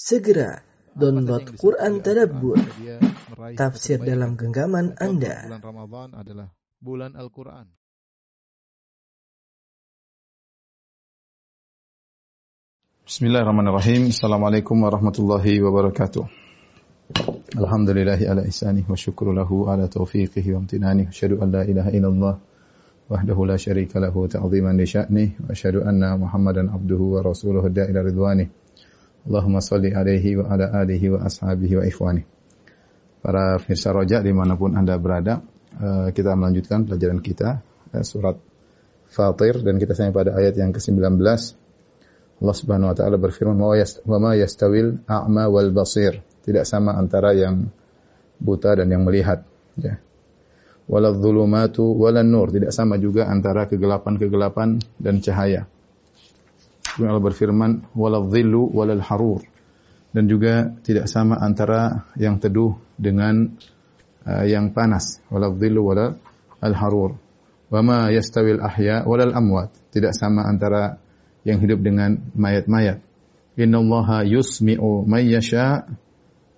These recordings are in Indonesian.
Segera download Quran Tadabbur, tafsir dalam genggaman Anda. bulan Ramadan adalah bulan Al-Quran. Bismillahirrahmanirrahim. Assalamualaikum warahmatullahi wabarakatuh. Alhamdulillahi ala ihsanih wa syukru lahu ala taufiqihi wa amtinanih. Asyhadu an la ilaha illallah wahdahu la syarika lahu ta'ziman li sya'nih wa asyhadu anna Muhammadan abduhu wa rasuluhu da'ila ridwanih. Allahumma salli alaihi wa ala alihi wa ashabihi wa ikhwanih. Para pemirsa roja di mana pun Anda berada, eh, kita melanjutkan pelajaran kita eh, surat Fatir dan kita sampai pada ayat yang ke-19. Allah Subhanahu wa taala berfirman, "Wa ma yastawil a'ma wal basir." Tidak sama antara yang buta dan yang melihat, ya. Walal dzulumatu walan nur, tidak sama juga antara kegelapan-kegelapan dan cahaya. Kemudian Allah berfirman, "Walal dhillu walal harur." Dan juga tidak sama antara yang teduh dengan uh, yang panas. Walal dhillu walal al harur. Wa yastawil ahya walal amwat. Tidak sama antara yang hidup dengan mayat-mayat. Innallaha yusmi'u may yasha.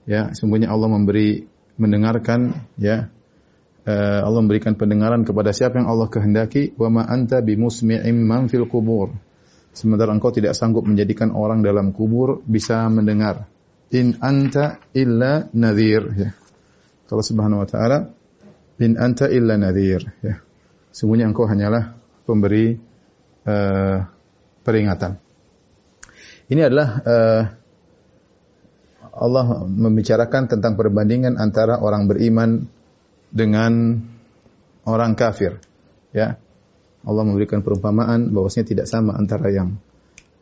Ya, sungguhnya Allah memberi mendengarkan ya. eh, Allah memberikan pendengaran kepada siapa yang Allah kehendaki wa ma anta bimusmi'im man fil kubur. Sementara engkau tidak sanggup menjadikan orang dalam kubur bisa mendengar. In anta illa nadhir ya. Kalau Subhanahu wa taala in anta illa nadhir ya. Sungguhnya engkau hanyalah pemberi eh, peringatan. Ini adalah uh, Allah membicarakan tentang perbandingan antara orang beriman dengan orang kafir. Ya, Allah memberikan perumpamaan bahwasanya tidak sama antara yang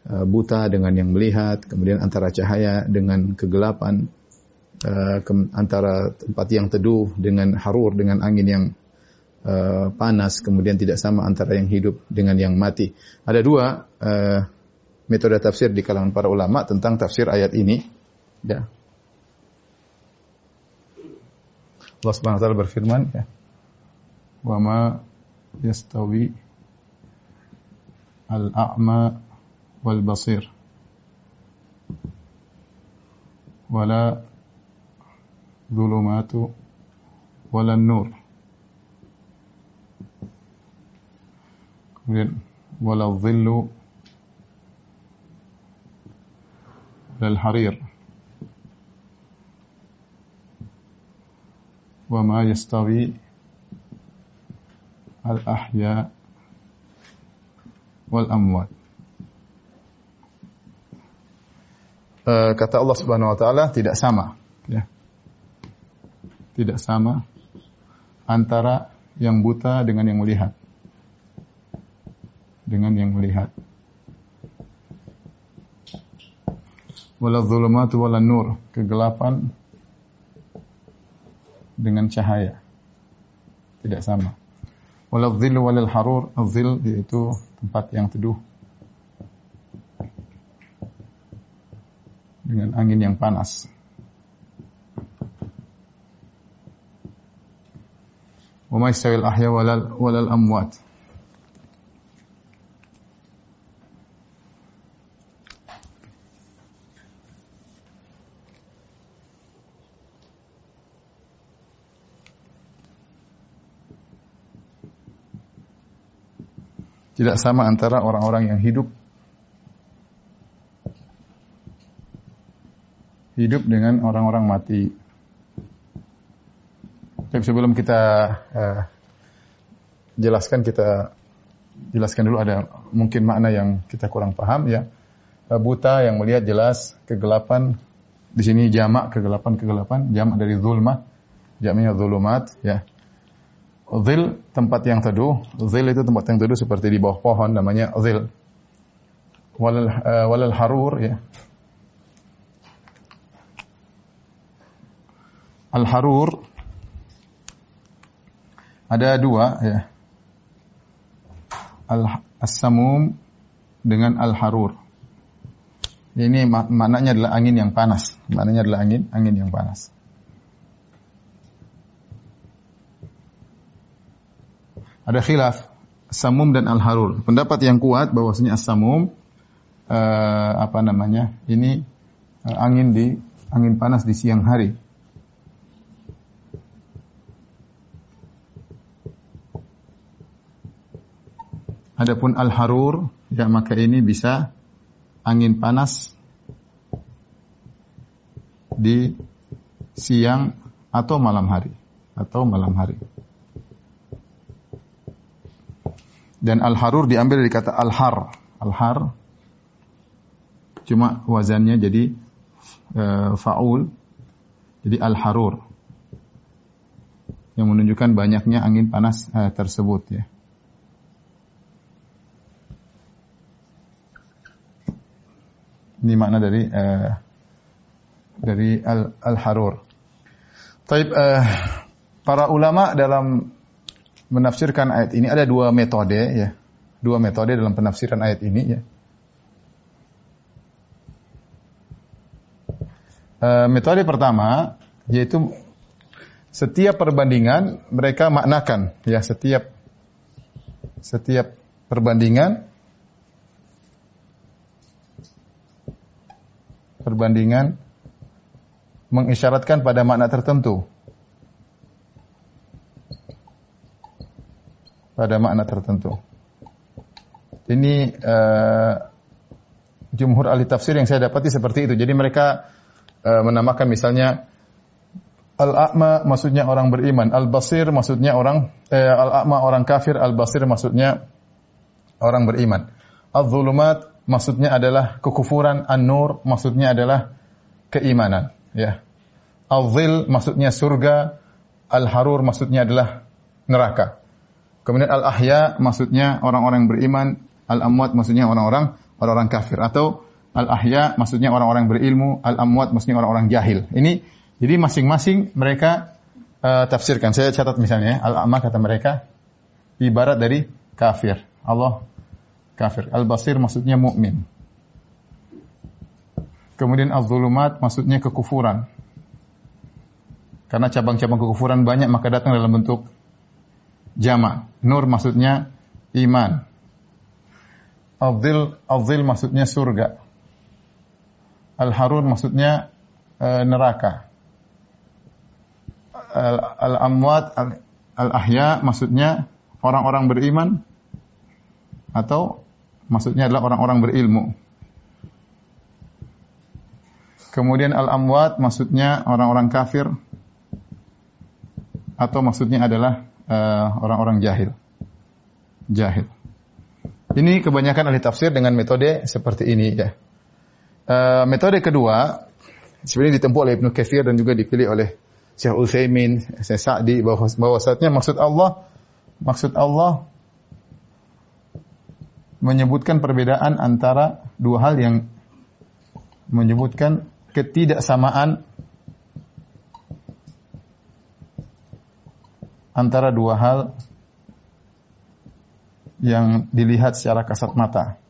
uh, buta dengan yang melihat, kemudian antara cahaya dengan kegelapan, ke- antara tempat yang teduh dengan harur dengan angin yang uh, panas, kemudian tidak sama antara yang hidup dengan yang mati. Ada dua metode tafsir di kalangan para ulama tentang tafsir ayat ini. Ya. Allah Subhanahu wa taala berfirman ya. Wa ma yastawi الأعمى والبصير. ولا ظلمات ولا النور. ولا الظل ولا الحرير. وما يستوي الأحياء wal amwat. Eh, kata Allah Subhanahu wa taala tidak sama, ya. Tidak sama antara yang buta dengan yang melihat. Dengan yang melihat. Wala dhulumatu wala nur, kegelapan dengan cahaya. Tidak sama. Wala zil walil harur, zil yaitu tempat yang teduh. Dengan angin yang panas. Wa ma yastawil ahya walal amwat. Tidak sama antara orang-orang yang hidup hidup dengan orang-orang mati. Tapi sebelum kita eh, jelaskan kita jelaskan dulu ada mungkin makna yang kita kurang paham ya. Eh, Buta yang melihat jelas kegelapan di sini jamak kegelapan-kegelapan, jamak dari zulmah, jamaknya zulumat ya. Zil tempat yang teduh. Zil itu tempat yang teduh seperti di bawah pohon namanya zil. Walal, uh, walal harur ya. Al harur ada dua ya. Al as-samum dengan al harur. Ini mak maknanya adalah angin yang panas. Maknanya adalah angin angin yang panas. Ada khilaf samum dan al-harur. Pendapat yang kuat bahwasanya as-samum uh, apa namanya? Ini eh, angin di angin panas di siang hari. Adapun al-harur, ya maka ini bisa angin panas di siang atau malam hari atau malam hari. Dan al-harur diambil dari kata al-har. Al-har cuma wazannya jadi e, faul. Jadi al-harur. Yang menunjukkan banyaknya angin panas e, tersebut ya. Ini makna dari uh, dari al al-harur. Taib uh, para ulama dalam menafsirkan ayat ini ada dua metode ya. Dua metode dalam penafsiran ayat ini ya. Uh, metode pertama yaitu setiap perbandingan mereka maknakan ya setiap setiap perbandingan perbandingan mengisyaratkan pada makna tertentu. Pada makna tertentu. Ini uh, jumhur ahli tafsir yang saya dapati seperti itu. Jadi mereka uh, menamakan misalnya al-a'ma maksudnya orang beriman, al-basir maksudnya orang eh, al-a'ma orang kafir, al-basir maksudnya orang beriman. Al-zulumat maksudnya adalah kekufuran, an-nur maksudnya adalah keimanan, ya. Al-zil maksudnya surga, al-harur maksudnya adalah neraka. Kemudian al-ahya maksudnya orang-orang beriman, al-amwat maksudnya orang-orang orang-orang kafir atau al-ahya maksudnya orang-orang berilmu, al-amwat maksudnya orang-orang jahil. Ini jadi masing-masing mereka uh, tafsirkan. Saya catat misalnya al-amma kata mereka ibarat dari kafir. Allah kafir. Al-basir maksudnya mukmin. Kemudian al-zulumat maksudnya kekufuran. Karena cabang-cabang kekufuran banyak maka datang dalam bentuk jama. Nur maksudnya iman. Al-zil, al-zil maksudnya surga. Al-harun maksudnya e, neraka. Al-amwat, al-ahya maksudnya orang-orang beriman atau maksudnya adalah orang-orang berilmu. Kemudian al-amwat maksudnya orang-orang kafir atau maksudnya adalah orang-orang uh, jahil. Jahil. Ini kebanyakan ahli tafsir dengan metode seperti ini ya. Uh, metode kedua sebenarnya ditempuh oleh Ibnu Katsir dan juga dipilih oleh Syekh Utsaimin, Syekh Sa'di bahwa bahwasanya maksud Allah maksud Allah menyebutkan perbedaan antara dua hal yang menyebutkan ketidaksamaan antara dua hal yang dilihat secara kasat mata.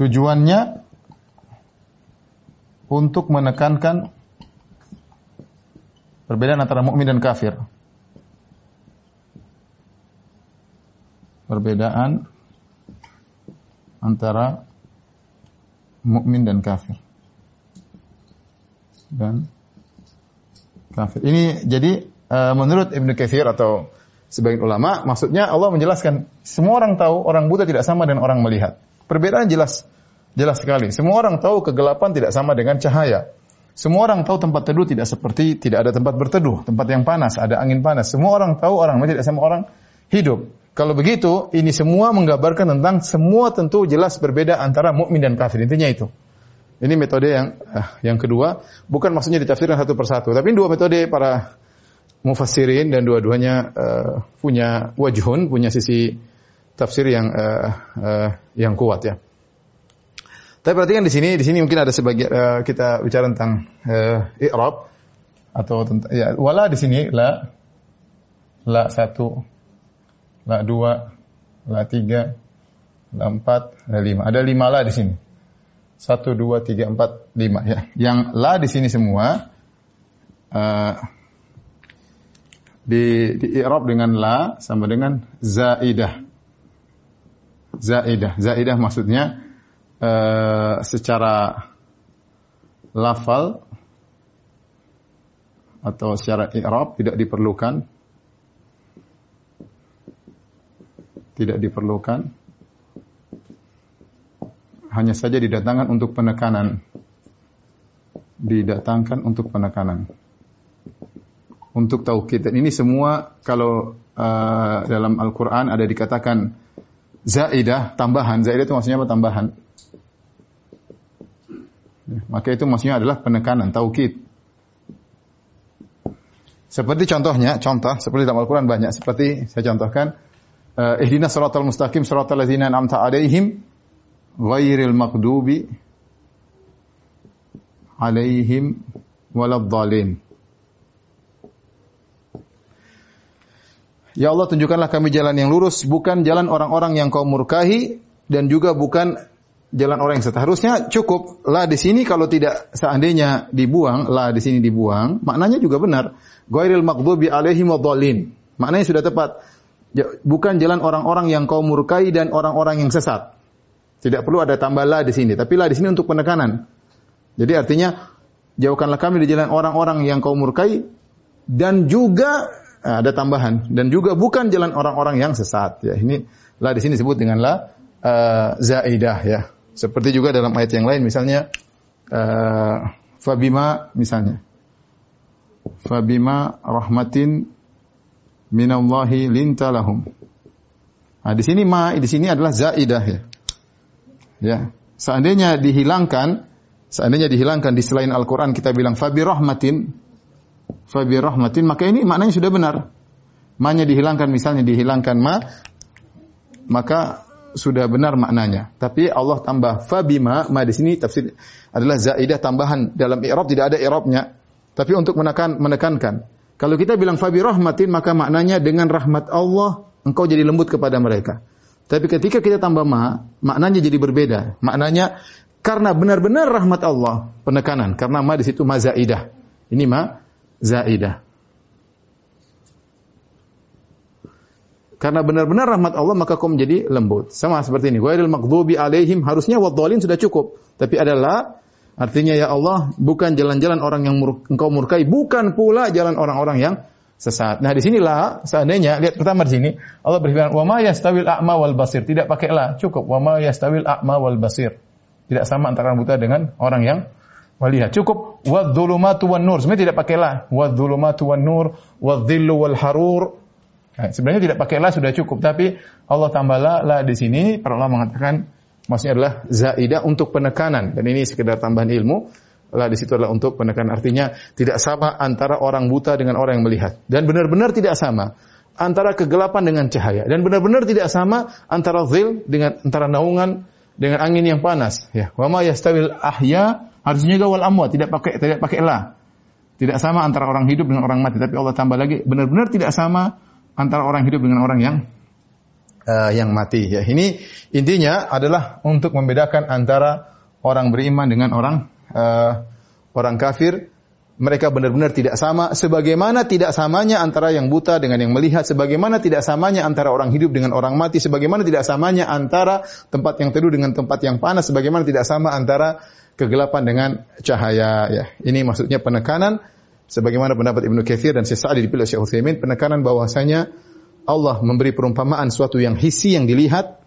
Tujuannya untuk menekankan perbedaan antara mukmin dan kafir. perbedaan antara mukmin dan kafir. Dan kafir. Ini jadi uh, menurut Ibnu Katsir atau sebagian ulama maksudnya Allah menjelaskan semua orang tahu orang buta tidak sama dengan orang melihat. Perbedaan jelas jelas sekali. Semua orang tahu kegelapan tidak sama dengan cahaya. Semua orang tahu tempat teduh tidak seperti tidak ada tempat berteduh, tempat yang panas, ada angin panas. Semua orang tahu orang mati tidak sama orang hidup. Kalau begitu, ini semua menggambarkan tentang semua tentu jelas berbeda antara mukmin dan kafir. Intinya itu. Ini metode yang uh, yang kedua, bukan maksudnya ditafsirkan satu persatu, tapi dua metode para mufassirin dan dua-duanya uh, punya wajhun, punya sisi tafsir yang uh, uh, yang kuat ya. Tapi perhatikan di sini, di sini mungkin ada sebagian uh, kita bicara tentang uh, i'rab atau tentang ya wala di sini la la satu la dua, la tiga, la empat, la lima. Ada lima la di sini. Satu, dua, tiga, empat, lima. Ya. Yang la di sini semua uh, di di i'rab dengan la sama dengan zaidah. zaidah. Zaidah maksudnya uh, secara lafal atau secara i'rab tidak diperlukan tidak diperlukan hanya saja didatangkan untuk penekanan. Didatangkan untuk penekanan. Untuk taukid dan ini semua kalau uh, dalam Al-Qur'an ada dikatakan zaidah tambahan. Zaidah itu maksudnya apa? Tambahan. Maka itu maksudnya adalah penekanan taukid seperti contohnya, contoh seperti dalam Al-Quran banyak. Seperti saya contohkan, uh, ihdina suratul mustaqim suratul ladzina an'amta alaihim ghairil maghdubi alaihim waladhdallin. Ya Allah tunjukkanlah kami jalan yang lurus, bukan jalan orang-orang yang kau murkahi dan juga bukan jalan orang yang seharusnya cukup lah di sini kalau tidak seandainya dibuang lah di sini dibuang maknanya juga benar Ghairil maghdubi alaihim wadhalin. Maknanya sudah tepat. Bukan jalan orang-orang yang kau murkai dan orang-orang yang sesat. Tidak perlu ada tambah la di sini, tapi la di sini untuk penekanan. Jadi artinya jauhkanlah kami di jalan orang-orang yang kau murkai dan juga eh, ada tambahan dan juga bukan jalan orang-orang yang sesat. Ya, ini la di sini disebut dengan la uh, zaidah ya. Seperti juga dalam ayat yang lain misalnya uh, fabima misalnya fabima rahmatin minallahi linta lahum. Nah, di sini ma di sini adalah zaidah ya. Ya. Seandainya dihilangkan, seandainya dihilangkan di selain Al-Qur'an kita bilang fabi rahmatin fabi rahmatin maka ini maknanya sudah benar. Ma-nya dihilangkan misalnya dihilangkan ma maka sudah benar maknanya. Tapi Allah tambah fabima ma di sini tafsir adalah zaidah tambahan dalam i'rab tidak ada i'rabnya. Tapi untuk menekan menekankan. Kalau kita bilang fabi rahmatin maka maknanya dengan rahmat Allah engkau jadi lembut kepada mereka. Tapi ketika kita tambah ma, maknanya jadi berbeda. Maknanya karena benar-benar rahmat Allah, penekanan. Karena ma di situ ma zaidah. Ini ma zaidah. Karena benar-benar rahmat Allah maka kau menjadi lembut. Sama seperti ini. Ghairil maghdubi alaihim harusnya wadhalin sudah cukup. Tapi adalah Artinya ya Allah, bukan jalan-jalan orang yang mur engkau murkai, bukan pula jalan orang-orang yang sesat. Nah, di sinilah seandainya lihat pertama di sini Allah berfirman, "Wa ma yastawil a'ma wal basir." Tidak pakai la, cukup wa ma yastawil a'ma wal basir. Tidak sama antara buta dengan orang yang melihat. Cukup wa dzulumatu wan nur. Sebenarnya tidak pakai la. Wa dzulumatu wan nur, wa dhillu wal harur. Nah, sebenarnya tidak pakai la sudah cukup, tapi Allah tambah la, la di sini para ulama mengatakan Maksudnya adalah zaidah untuk penekanan dan ini sekedar tambahan ilmu. Lah di situ adalah untuk penekanan artinya tidak sama antara orang buta dengan orang yang melihat. Dan benar-benar tidak sama antara kegelapan dengan cahaya. Dan benar-benar tidak sama antara zil dengan antara naungan dengan angin yang panas. Ya. Wa ma yastawil ahya harusnya juga wal amwat. Tidak pakai tidak pakai la. Tidak sama antara orang hidup dengan orang mati. Tapi Allah tambah lagi benar-benar tidak sama antara orang hidup dengan orang yang uh, yang mati. Ya, ini intinya adalah untuk membedakan antara orang beriman dengan orang uh, orang kafir. Mereka benar-benar tidak sama. Sebagaimana tidak samanya antara yang buta dengan yang melihat. Sebagaimana tidak samanya antara orang hidup dengan orang mati. Sebagaimana tidak samanya antara tempat yang teduh dengan tempat yang panas. Sebagaimana tidak sama antara kegelapan dengan cahaya. Ya, ini maksudnya penekanan. Sebagaimana pendapat Ibnu Katsir dan Syekh Sa'di dipilih Syekh Utsaimin, penekanan bahwasanya Allah memberi perumpamaan suatu yang hisi yang dilihat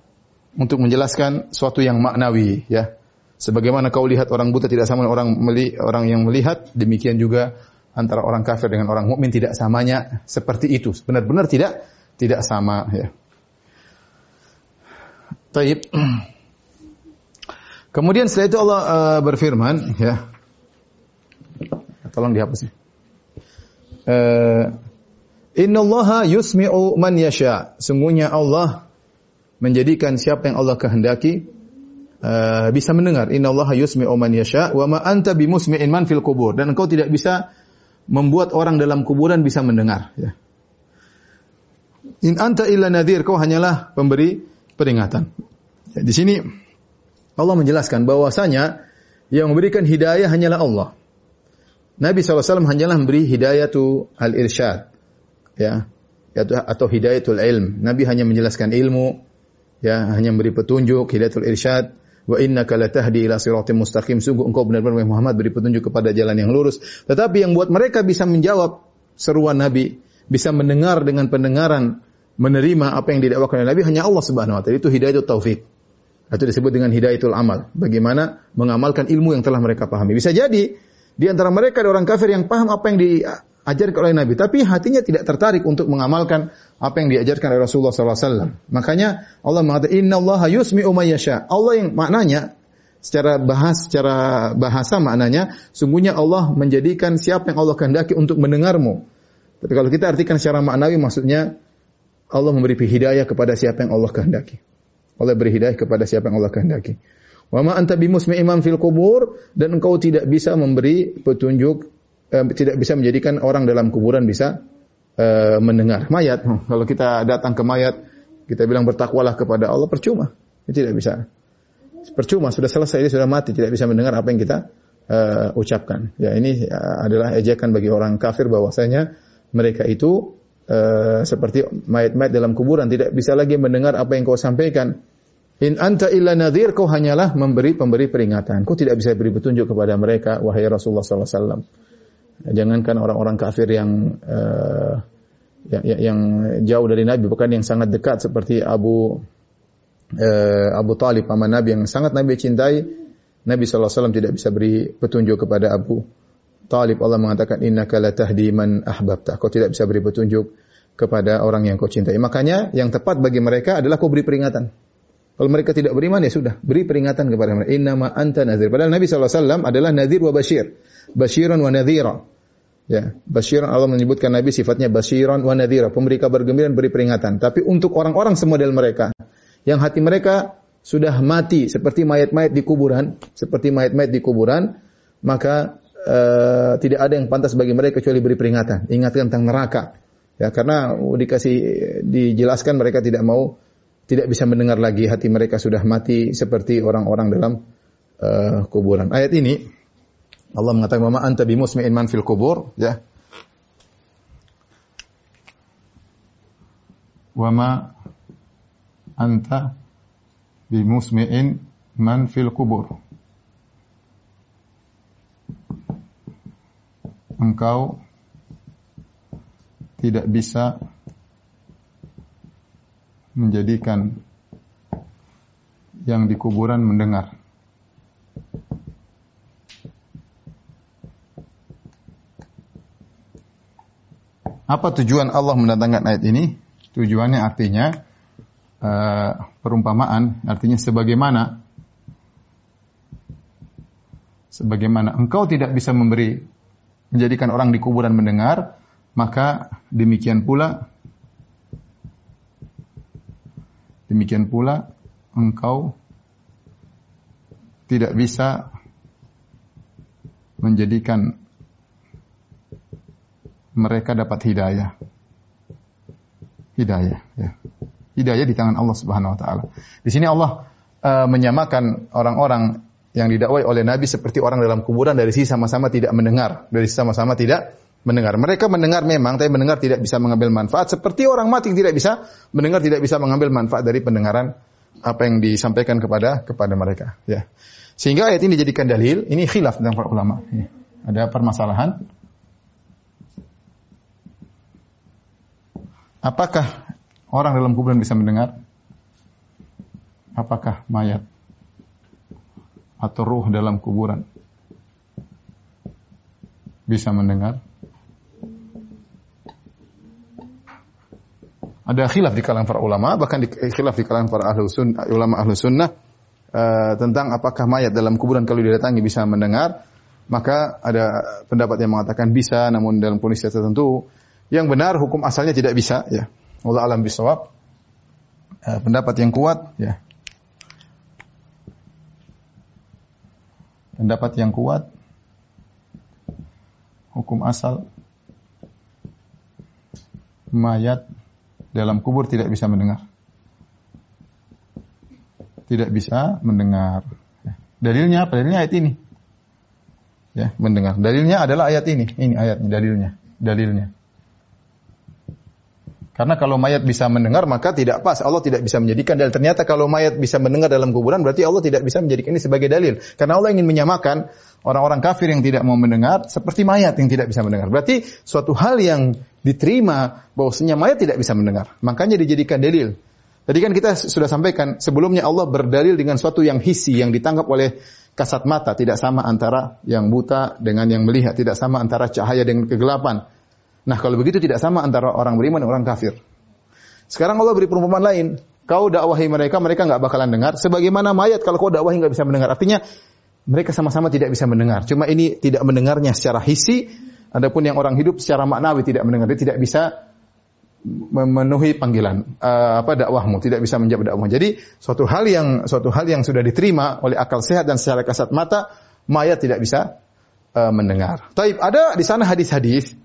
untuk menjelaskan suatu yang maknawi ya. Sebagaimana kau lihat orang buta tidak sama orang meli, orang yang melihat, demikian juga antara orang kafir dengan orang mukmin tidak samanya seperti itu. Benar-benar tidak tidak sama ya. Taib. Kemudian setelah itu Allah uh, berfirman ya. Tolong dihapus. Uh, Innallaha yusmi'u man yasha. Sungguhnya Allah menjadikan siapa yang Allah kehendaki uh, bisa mendengar. Innallaha yusmi'u man yasha wa ma anta bimusmi'in man fil kubur. Dan engkau tidak bisa membuat orang dalam kuburan bisa mendengar. Ya. In anta illa nadhir. Kau hanyalah pemberi peringatan. Ya, di sini Allah menjelaskan bahwasanya yang memberikan hidayah hanyalah Allah. Nabi SAW hanyalah memberi hidayah tu al-irsyad ya atau hidayatul ilm. Nabi hanya menjelaskan ilmu ya hanya memberi petunjuk, hidayatul irsyad, wa innaka latahdi ila siratim mustaqim. Sungguh engkau benar-benar Muhammad beri petunjuk kepada jalan yang lurus. Tetapi yang buat mereka bisa menjawab seruan Nabi, bisa mendengar dengan pendengaran, menerima apa yang didakwakan oleh Nabi hanya Allah Subhanahu wa taala. Itu hidayatul taufik. Itu disebut dengan hidayatul amal. Bagaimana mengamalkan ilmu yang telah mereka pahami. Bisa jadi di antara mereka ada orang kafir yang paham apa yang diajarkan oleh Nabi, tapi hatinya tidak tertarik untuk mengamalkan apa yang diajarkan oleh Rasulullah SAW. Makanya Allah mengatakan Inna Allah yusmi umayyasha. Allah yang maknanya secara bahas secara bahasa maknanya sungguhnya Allah menjadikan siapa yang Allah kehendaki untuk mendengarmu. Tapi kalau kita artikan secara maknawi maksudnya Allah memberi hidayah kepada siapa yang Allah kehendaki. Allah beri hidayah kepada siapa yang Allah kehendaki. Wa ma anta bimusmi'imam fil kubur dan engkau tidak bisa memberi petunjuk eh, tidak bisa menjadikan orang dalam kuburan bisa eh, mendengar mayat. Hmm, kalau kita datang ke mayat kita bilang bertakwalah kepada Allah percuma. Itu tidak bisa. Percuma sudah selesai dia sudah mati tidak bisa mendengar apa yang kita uh, ucapkan. Ya ini uh, adalah ejekan bagi orang kafir bahwasanya mereka itu uh, seperti mayat-mayat dalam kuburan tidak bisa lagi mendengar apa yang kau sampaikan In anta illa nadhir, kau hanyalah memberi pemberi peringatan. Kau tidak bisa beri petunjuk kepada mereka, wahai Rasulullah sallallahu alaihi wasallam. Jangankan orang-orang kafir yang, uh, yang yang jauh dari Nabi, bukan yang sangat dekat seperti Abu uh, Abu Talib, paman Nabi yang sangat Nabi cintai, Nabi wasallam tidak bisa beri petunjuk kepada Abu Talib. Allah mengatakan innaka latahdi man ahbabta. Kau tidak bisa beri petunjuk kepada orang yang kau cintai. Makanya yang tepat bagi mereka adalah kau beri peringatan. Kalau mereka tidak beriman ya sudah, beri peringatan kepada mereka. Innama anta nazir. Padahal Nabi SAW adalah nazir wa bashir. Basyiran wa nadhira. Ya, basyiran Allah menyebutkan Nabi sifatnya basyiran wa nadhira, pemberi kabar gembira dan beri peringatan. Tapi untuk orang-orang semodel mereka yang hati mereka sudah mati seperti mayat-mayat di kuburan, seperti mayat-mayat di kuburan, maka uh, tidak ada yang pantas bagi mereka kecuali beri peringatan, ingatkan tentang neraka. Ya, karena dikasih dijelaskan mereka tidak mau tidak bisa mendengar lagi hati mereka sudah mati seperti orang-orang dalam uh, kuburan. Ayat ini Allah mengatakan mama anta bimusmi'in man fil kubur ya. Wa ma anta bimusmi'in man fil kubur. Engkau tidak bisa menjadikan yang di kuburan mendengar. Apa tujuan Allah mendatangkan ayat ini? Tujuannya artinya uh, perumpamaan, artinya sebagaimana sebagaimana engkau tidak bisa memberi menjadikan orang di kuburan mendengar, maka demikian pula Demikian pula engkau tidak bisa menjadikan mereka dapat hidayah. Hidayah, ya. Hidayah di tangan Allah Subhanahu wa taala. Di sini Allah uh, menyamakan orang-orang yang didakwai oleh Nabi seperti orang dalam kuburan dari sisi sama-sama tidak mendengar, dari sisi sama-sama tidak mendengar. Mereka mendengar memang, tapi mendengar tidak bisa mengambil manfaat. Seperti orang mati tidak bisa mendengar, tidak bisa mengambil manfaat dari pendengaran apa yang disampaikan kepada kepada mereka. Ya. Sehingga ayat ini dijadikan dalil. Ini khilaf tentang para ulama. Ini. Ada permasalahan. Apakah orang dalam kuburan bisa mendengar? Apakah mayat atau ruh dalam kuburan bisa mendengar? Ada khilaf di kalangan para ulama, bahkan di, khilaf di kalangan para ahlu sunnah, ulama ahlu sunnah uh, tentang apakah mayat dalam kuburan kalau didatangi bisa mendengar. Maka ada pendapat yang mengatakan bisa, namun dalam kondisi tertentu. Yang benar hukum asalnya tidak bisa. Ya, Allah alam bisawab. Uh, pendapat yang kuat, ya. Pendapat yang kuat, hukum asal mayat dalam kubur tidak bisa mendengar. Tidak bisa mendengar. Dalilnya apa? Dalilnya ayat ini. Ya, mendengar. Dalilnya adalah ayat ini. Ini ayatnya, dalilnya. Dalilnya. Karena kalau mayat bisa mendengar maka tidak pas. Allah tidak bisa menjadikan dalil. Ternyata kalau mayat bisa mendengar dalam kuburan berarti Allah tidak bisa menjadikan ini sebagai dalil. Karena Allah ingin menyamakan orang-orang kafir yang tidak mau mendengar seperti mayat yang tidak bisa mendengar. Berarti suatu hal yang diterima bahwasanya mayat tidak bisa mendengar. Makanya dijadikan dalil. Tadi kan kita sudah sampaikan sebelumnya Allah berdalil dengan suatu yang hisi yang ditangkap oleh kasat mata tidak sama antara yang buta dengan yang melihat, tidak sama antara cahaya dengan kegelapan. Nah, kalau begitu tidak sama antara orang beriman dan orang kafir. Sekarang Allah beri perumpamaan lain. Kau dakwahi mereka, mereka nggak bakalan dengar. Sebagaimana mayat kalau kau dakwahi nggak bisa mendengar. Artinya mereka sama-sama tidak bisa mendengar. Cuma ini tidak mendengarnya secara hisi. Adapun yang orang hidup secara maknawi tidak mendengar. Dia tidak bisa memenuhi panggilan uh, apa dakwahmu tidak bisa menjawab dakwahmu. Jadi suatu hal yang suatu hal yang sudah diterima oleh akal sehat dan secara kasat mata mayat tidak bisa uh, mendengar. Taib ada di sana hadis-hadis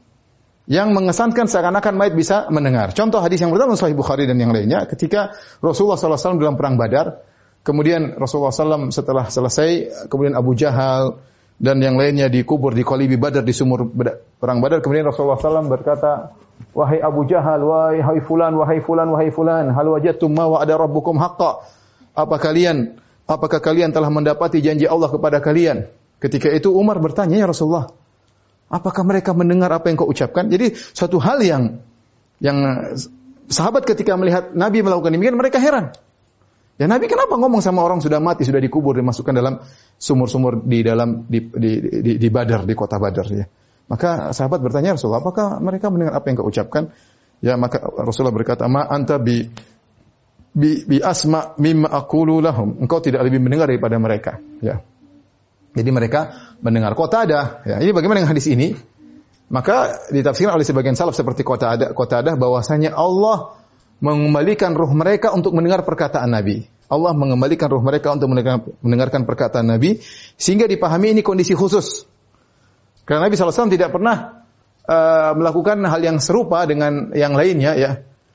yang mengesankan seakan-akan mayat bisa mendengar. Contoh hadis yang pertama Sahih Bukhari dan yang lainnya ketika Rasulullah SAW dalam perang Badar, kemudian Rasulullah SAW setelah selesai, kemudian Abu Jahal dan yang lainnya dikubur di Qalibi Badar di sumur perang Badar, kemudian Rasulullah SAW berkata, wahai Abu Jahal, wahai fulan, wahai fulan, wahai fulan, hal wajadtum ma wa'ada rabbukum haqqa? Apa kalian apakah kalian telah mendapati janji Allah kepada kalian? Ketika itu Umar bertanya, "Ya Rasulullah, Apakah mereka mendengar apa yang kau ucapkan? Jadi suatu hal yang yang sahabat ketika melihat Nabi melakukan demikian mereka heran. Ya Nabi kenapa ngomong sama orang sudah mati, sudah dikubur, dimasukkan dalam sumur-sumur di dalam di, di, di, di Badar, di kota Badar ya. Maka sahabat bertanya Rasulullah, apakah mereka mendengar apa yang kau ucapkan? Ya maka Rasulullah berkata, "Ma anta bi bi, bi asma mimma aqulu lahum." Engkau tidak lebih mendengar daripada mereka, ya. Jadi mereka mendengar kota ada. Ya, ini bagaimana dengan hadis ini? Maka ditafsirkan oleh sebagian salaf seperti kota ada, kota ada bahwasanya Allah mengembalikan ruh mereka untuk mendengar perkataan Nabi. Allah mengembalikan ruh mereka untuk mendengarkan perkataan Nabi sehingga dipahami ini kondisi khusus. Karena Nabi SAW tidak pernah uh, melakukan hal yang serupa dengan yang lainnya ya.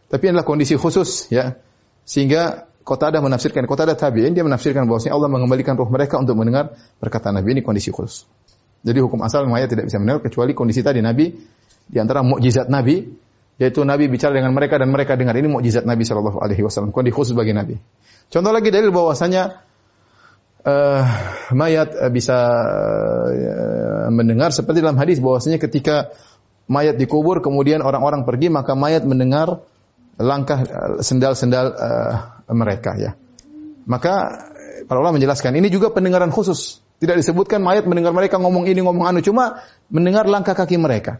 Tapi adalah kondisi khusus ya. Sehingga Qatadah menafsirkan, Qatadah tabi'in dia menafsirkan bahwasanya Allah mengembalikan ruh mereka untuk mendengar perkataan Nabi ini kondisi khusus. Jadi hukum asal mayat tidak bisa mendengar kecuali kondisi tadi Nabi di antara mukjizat Nabi yaitu Nabi bicara dengan mereka dan mereka dengar ini mukjizat Nabi Shallallahu alaihi wasallam, kondisi khusus bagi Nabi. Contoh lagi dalil bahwasanya uh, mayat uh, bisa uh, mendengar seperti dalam hadis bahwasanya ketika mayat dikubur kemudian orang-orang pergi maka mayat mendengar langkah sendal-sendal uh, mereka ya. Maka para ulama menjelaskan ini juga pendengaran khusus. Tidak disebutkan mayat mendengar mereka ngomong ini ngomong anu cuma mendengar langkah kaki mereka.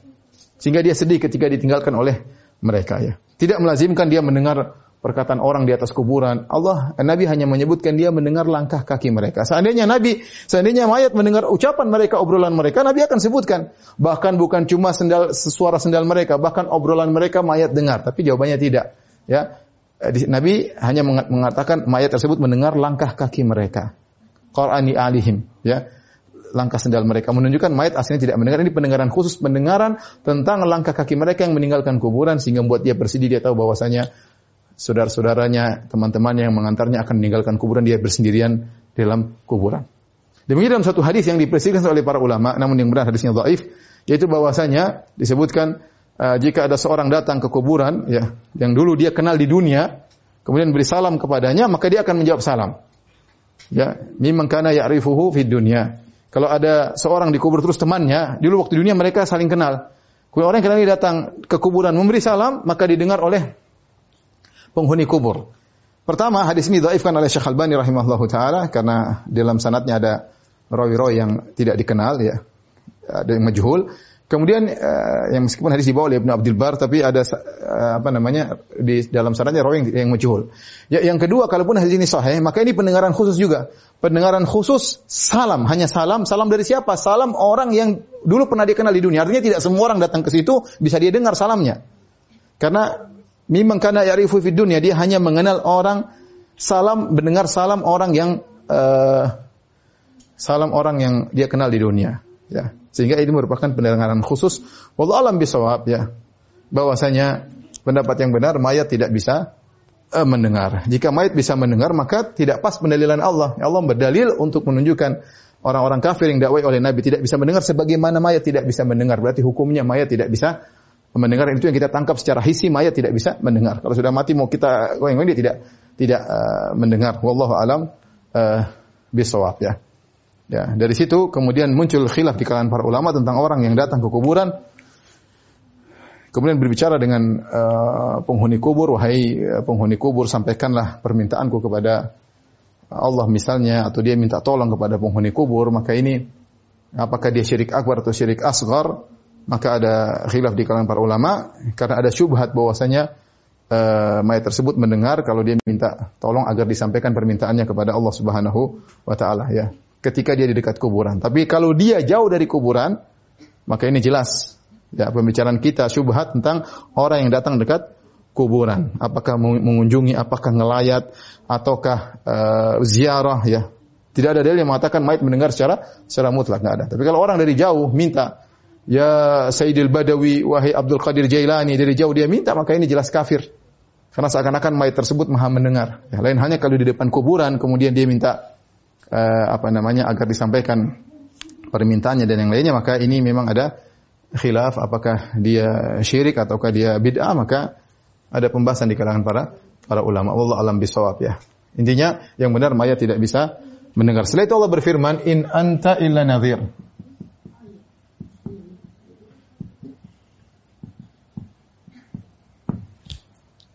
Sehingga dia sedih ketika ditinggalkan oleh mereka ya. Tidak melazimkan dia mendengar perkataan orang di atas kuburan. Allah Nabi hanya menyebutkan dia mendengar langkah kaki mereka. Seandainya Nabi, seandainya mayat mendengar ucapan mereka, obrolan mereka, Nabi akan sebutkan. Bahkan bukan cuma sendal suara sendal mereka, bahkan obrolan mereka mayat dengar. Tapi jawabannya tidak. Ya, Nabi hanya mengatakan mayat tersebut mendengar langkah kaki mereka. Qur'ani alihim, ya. Langkah sendal mereka menunjukkan mayat aslinya tidak mendengar. Ini pendengaran khusus pendengaran tentang langkah kaki mereka yang meninggalkan kuburan sehingga membuat dia bersedih dia tahu bahwasanya saudara-saudaranya, teman-teman yang mengantarnya akan meninggalkan kuburan dia bersendirian dalam kuburan. Demikian dalam satu hadis yang dipresisikan oleh para ulama, namun yang benar hadisnya dhaif, yaitu bahwasanya disebutkan uh, jika ada seorang datang ke kuburan ya yang dulu dia kenal di dunia kemudian beri salam kepadanya maka dia akan menjawab salam. Ya mimman kana ya'rifuhu fid dunya. Kalau ada seorang di kubur terus temannya dulu waktu dunia mereka saling kenal. Kemudian orang yang kenal datang ke kuburan memberi salam maka didengar oleh penghuni kubur. Pertama hadis ini dhaifkan oleh Syekh Albani rahimahullahu taala karena dalam sanatnya ada rawi-rawi yang tidak dikenal ya ada yang majhul Kemudian uh, yang meskipun hadis dibawa oleh Ibnu Abdul Bar tapi ada uh, apa namanya di dalam sanadnya rawi yang, yang majhul. Ya, yang kedua kalaupun hadis ini sahih, maka ini pendengaran khusus juga. Pendengaran khusus salam, hanya salam. Salam dari siapa? Salam orang yang dulu pernah dikenal di dunia. Artinya tidak semua orang datang ke situ bisa dia dengar salamnya. Karena memang karena ya'rifu fid dunia dia hanya mengenal orang salam mendengar salam orang yang uh, salam orang yang dia kenal di dunia. Ya. Sehingga ini merupakan pendengaran khusus. Wallahu alam bisawab ya. Bahwasanya pendapat yang benar mayat tidak bisa uh, mendengar. Jika mayat bisa mendengar maka tidak pas pendalilan Allah. Allah berdalil untuk menunjukkan orang-orang kafir yang dakwai oleh Nabi tidak bisa mendengar sebagaimana mayat tidak bisa mendengar. Berarti hukumnya mayat tidak bisa mendengar itu yang kita tangkap secara hisi mayat tidak bisa mendengar. Kalau sudah mati mau kita goyang dia tidak tidak uh, mendengar. Wallahu alam uh, bisawab ya. Ya, dari situ kemudian muncul khilaf di kalangan para ulama tentang orang yang datang ke kuburan kemudian berbicara dengan uh, penghuni kubur, wahai penghuni kubur sampaikanlah permintaanku kepada Allah misalnya atau dia minta tolong kepada penghuni kubur, maka ini apakah dia syirik akbar atau syirik asgar? Maka ada khilaf di kalangan para ulama karena ada syubhat bahwasanya uh, mayat tersebut mendengar kalau dia minta tolong agar disampaikan permintaannya kepada Allah Subhanahu wa taala ya ketika dia di dekat kuburan. Tapi kalau dia jauh dari kuburan, maka ini jelas ya pembicaraan kita syubhat tentang orang yang datang dekat kuburan. Apakah mengunjungi, apakah ngelayat, ataukah uh, ziarah ya. Tidak ada dalil yang mengatakan mayat mendengar secara secara mutlak nggak ada. Tapi kalau orang dari jauh minta ya Sayyidil Badawi wahai Abdul Qadir Jailani dari jauh dia minta maka ini jelas kafir. Karena seakan-akan mayat tersebut maha mendengar. Ya, lain hanya kalau di depan kuburan kemudian dia minta uh, apa namanya agar disampaikan permintaannya dan yang lainnya maka ini memang ada khilaf apakah dia syirik ataukah dia bid'ah maka ada pembahasan di kalangan para para ulama Allah alam bisawab ya intinya yang benar mayat tidak bisa mendengar setelah itu Allah berfirman in anta illa nadhir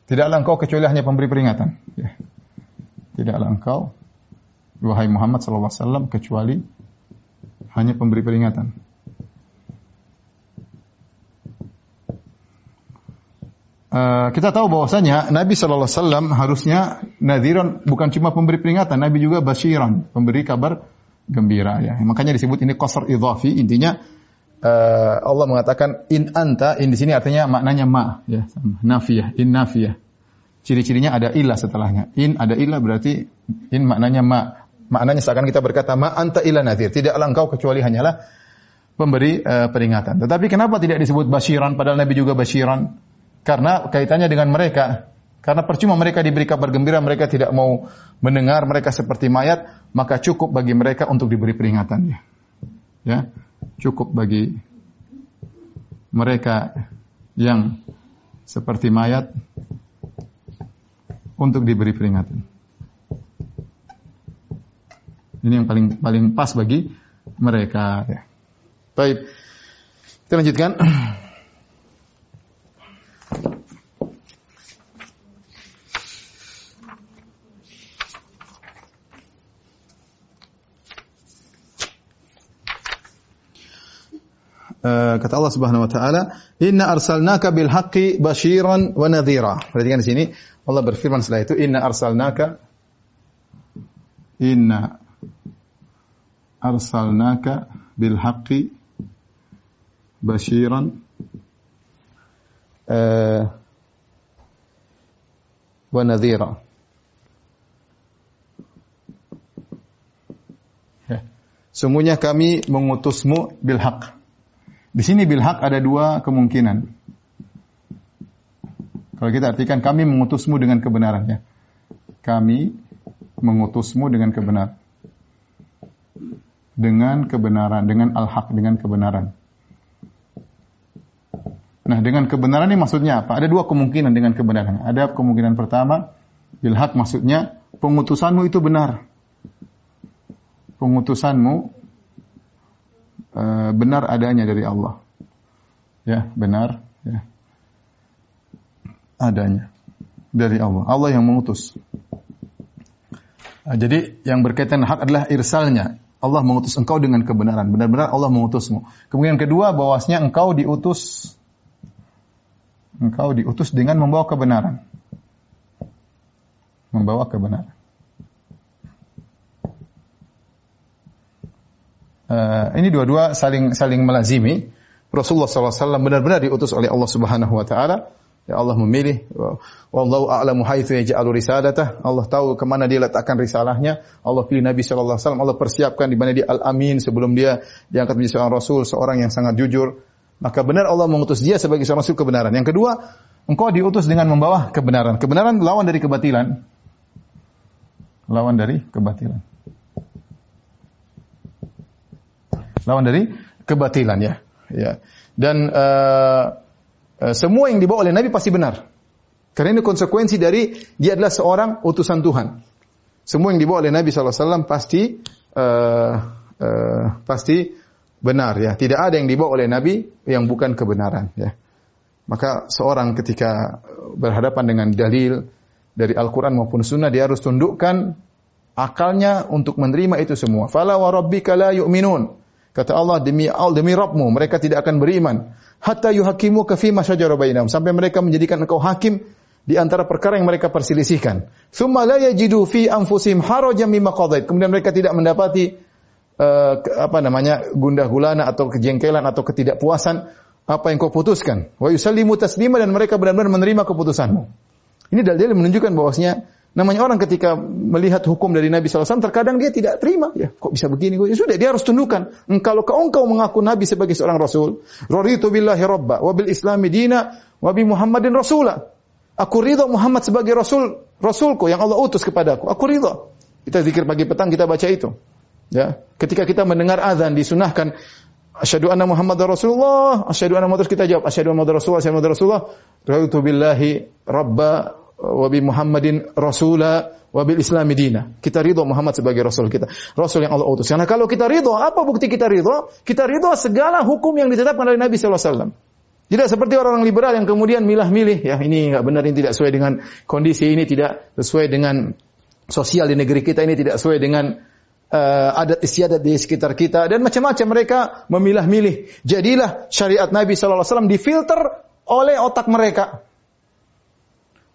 Tidaklah engkau kecuali hanya pemberi peringatan. Ya. Tidaklah engkau wahai Muhammad SAW kecuali hanya pemberi peringatan. Uh, kita tahu bahwasanya Nabi Shallallahu Alaihi Wasallam harusnya nadhiran bukan cuma pemberi peringatan, Nabi juga basyiran, pemberi kabar gembira ya. Makanya disebut ini qasr idhafi, intinya uh, Allah mengatakan in anta, in di sini artinya maknanya ma ya, nafiyah, in nafiyah. Ciri-cirinya ada ilah setelahnya. In ada ilah berarti in maknanya ma. Maknanya seakan kita berkata, ma anta ila nadhir. Tidaklah engkau kecuali hanyalah pemberi uh, peringatan. Tetapi kenapa tidak disebut basyiran padahal Nabi juga basyiran? Karena kaitannya dengan mereka. Karena percuma mereka diberi kabar gembira, mereka tidak mau mendengar, mereka seperti mayat, maka cukup bagi mereka untuk diberi peringatan. Ya, ya cukup bagi mereka yang seperti mayat untuk diberi peringatan. Ini yang paling paling pas bagi mereka. Ya. Baik. Kita lanjutkan. Uh, kata Allah Subhanahu wa taala, "Inna arsalnaka bil haqqi basyiran wa nadhira." Perhatikan di sini Allah berfirman setelah itu, "Inna arsalnaka Inna arsalnaka bil haqqi basyiran uh, wa nadhira. Ya. Sungguhnya kami mengutusmu bil haq. Di sini bil haq ada dua kemungkinan. Kalau kita artikan kami mengutusmu dengan kebenaran ya. Kami mengutusmu dengan kebenaran dengan kebenaran, dengan al-haq, dengan kebenaran. Nah, dengan kebenaran ini maksudnya apa? Ada dua kemungkinan dengan kebenaran. Ada kemungkinan pertama, bil haq maksudnya pengutusanmu itu benar. Pengutusanmu e, benar adanya dari Allah. Ya, benar, ya. Adanya dari Allah. Allah yang mengutus. Nah, jadi yang berkaitan hak adalah irsalnya, Allah mengutus engkau dengan kebenaran. Benar-benar Allah mengutusmu. Kemudian kedua, bahwasanya engkau diutus engkau diutus dengan membawa kebenaran. Membawa kebenaran. Uh, ini dua-dua saling saling melazimi. Rasulullah SAW benar-benar diutus oleh Allah Subhanahu Wa Taala Ya Allah memilih. Wallahu a'lamu haitsu yaj'alu risalatah. Allah tahu ke mana dia letakkan risalahnya. Allah pilih Nabi sallallahu alaihi wasallam. Allah persiapkan di mana dia al-amin sebelum dia diangkat menjadi seorang rasul, seorang yang sangat jujur. Maka benar Allah mengutus dia sebagai seorang rasul kebenaran. Yang kedua, engkau diutus dengan membawa kebenaran. Kebenaran lawan dari kebatilan. Lawan dari kebatilan. Lawan dari kebatilan ya. Ya. Dan uh, semua yang dibawa oleh Nabi pasti benar. Karena ini konsekuensi dari dia adalah seorang utusan Tuhan. Semua yang dibawa oleh Nabi SAW pasti uh, uh, pasti benar ya. Tidak ada yang dibawa oleh Nabi yang bukan kebenaran ya. Maka seorang ketika berhadapan dengan dalil dari Al-Quran maupun Sunnah dia harus tundukkan akalnya untuk menerima itu semua. Fala wa la yu'minun. Kata Allah demi Allah demi Rabbmu mereka tidak akan beriman hatta yuhakimu ka fi syajara bainahum sampai mereka menjadikan engkau hakim di antara perkara yang mereka perselisihkan. Tsumma la yajidu fi anfusihim harajan mimma qadait. Kemudian mereka tidak mendapati uh, apa namanya gundah gulana atau kejengkelan atau ketidakpuasan apa yang kau putuskan. Wa yusallimu taslima dan mereka benar-benar menerima keputusanmu. Ini dalil menunjukkan bahwasanya namanya orang ketika melihat hukum dari Nabi SAW terkadang dia tidak terima. Ya kok bisa begini? Ya sudah dia harus tundukkan. Kalau kau engkau mengaku Nabi sebagai seorang Rasul. Raditu billahi rabba wa islami dina wa bi Muhammadin rasula. Aku ridho Muhammad sebagai Rasul, Rasulku yang Allah utus kepadaku. Aku ridho. Kita zikir pagi petang kita baca itu. Ya, ketika kita mendengar azan disunahkan asyhadu anna Muhammad Rasulullah, asyhadu anna Muhammad kita jawab asyhadu anna Muhammad Rasulullah, asyhadu anna Rasulullah, raditu billahi rabba wa bi Muhammadin rasula wa bil islami dina. Kita ridho Muhammad sebagai rasul kita. Rasul yang Allah utus. Karena kalau kita ridho, apa bukti kita ridho? Kita ridho segala hukum yang ditetapkan oleh Nabi sallallahu alaihi wasallam. Tidak seperti orang-orang liberal yang kemudian milah-milih, ya ini nggak benar, ini tidak sesuai dengan kondisi, ini tidak sesuai dengan sosial di negeri kita, ini tidak sesuai dengan uh, adat istiadat di sekitar kita, dan macam-macam mereka memilah-milih. Jadilah syariat Nabi SAW difilter oleh otak mereka.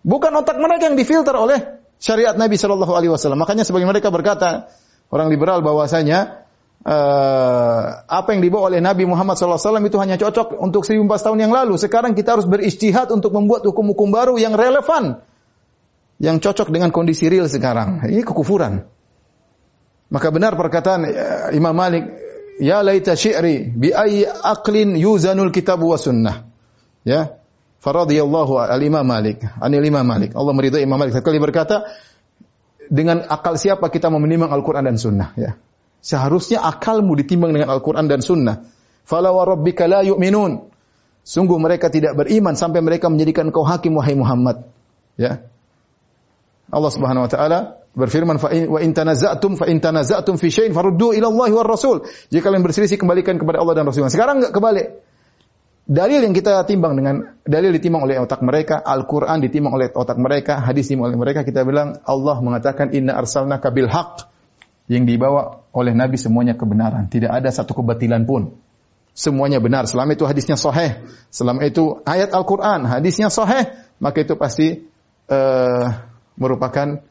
Bukan otak mereka yang difilter oleh syariat Nabi Shallallahu Alaihi Wasallam. Makanya sebagian mereka berkata orang liberal bahwasanya uh, apa yang dibawa oleh Nabi Muhammad SAW itu hanya cocok untuk 1400 tahun yang lalu. Sekarang kita harus beristihad untuk membuat hukum-hukum baru yang relevan. Yang cocok dengan kondisi real sekarang. Ini kekufuran. Maka benar perkataan uh, Imam Malik, Ya laita syi'ri bi ayyi aqlin yuzanul kitab wa sunnah. Ya. Faradiyallahu al-Imam Malik, anil Imam Malik. Allah meridai Imam Malik. Sekali berkata, dengan akal siapa kita memenimbang Al-Quran dan Sunnah. Ya. Seharusnya akalmu ditimbang dengan Al-Quran dan Sunnah. Fala wa rabbika la yu'minun. Sungguh mereka tidak beriman sampai mereka menjadikan kau hakim wahai Muhammad. Ya. Allah Subhanahu wa taala berfirman fa in, wa in tanaza'tum fa in tanaza'tum fi syai'in faruddu ila Allah war Rasul. Jika kalian berselisih kembalikan kepada Allah dan Rasulnya. Sekarang enggak kebalik. Dalil yang kita timbang dengan dalil ditimbang oleh otak mereka, Al-Qur'an ditimbang oleh otak mereka, hadis ditimbang oleh mereka, kita bilang Allah mengatakan inna arsalnaka bil haqq yang dibawa oleh Nabi semuanya kebenaran. Tidak ada satu kebatilan pun. Semuanya benar. Selama itu hadisnya sahih. Selama itu ayat Al-Quran, hadisnya sahih. Maka itu pasti uh, merupakan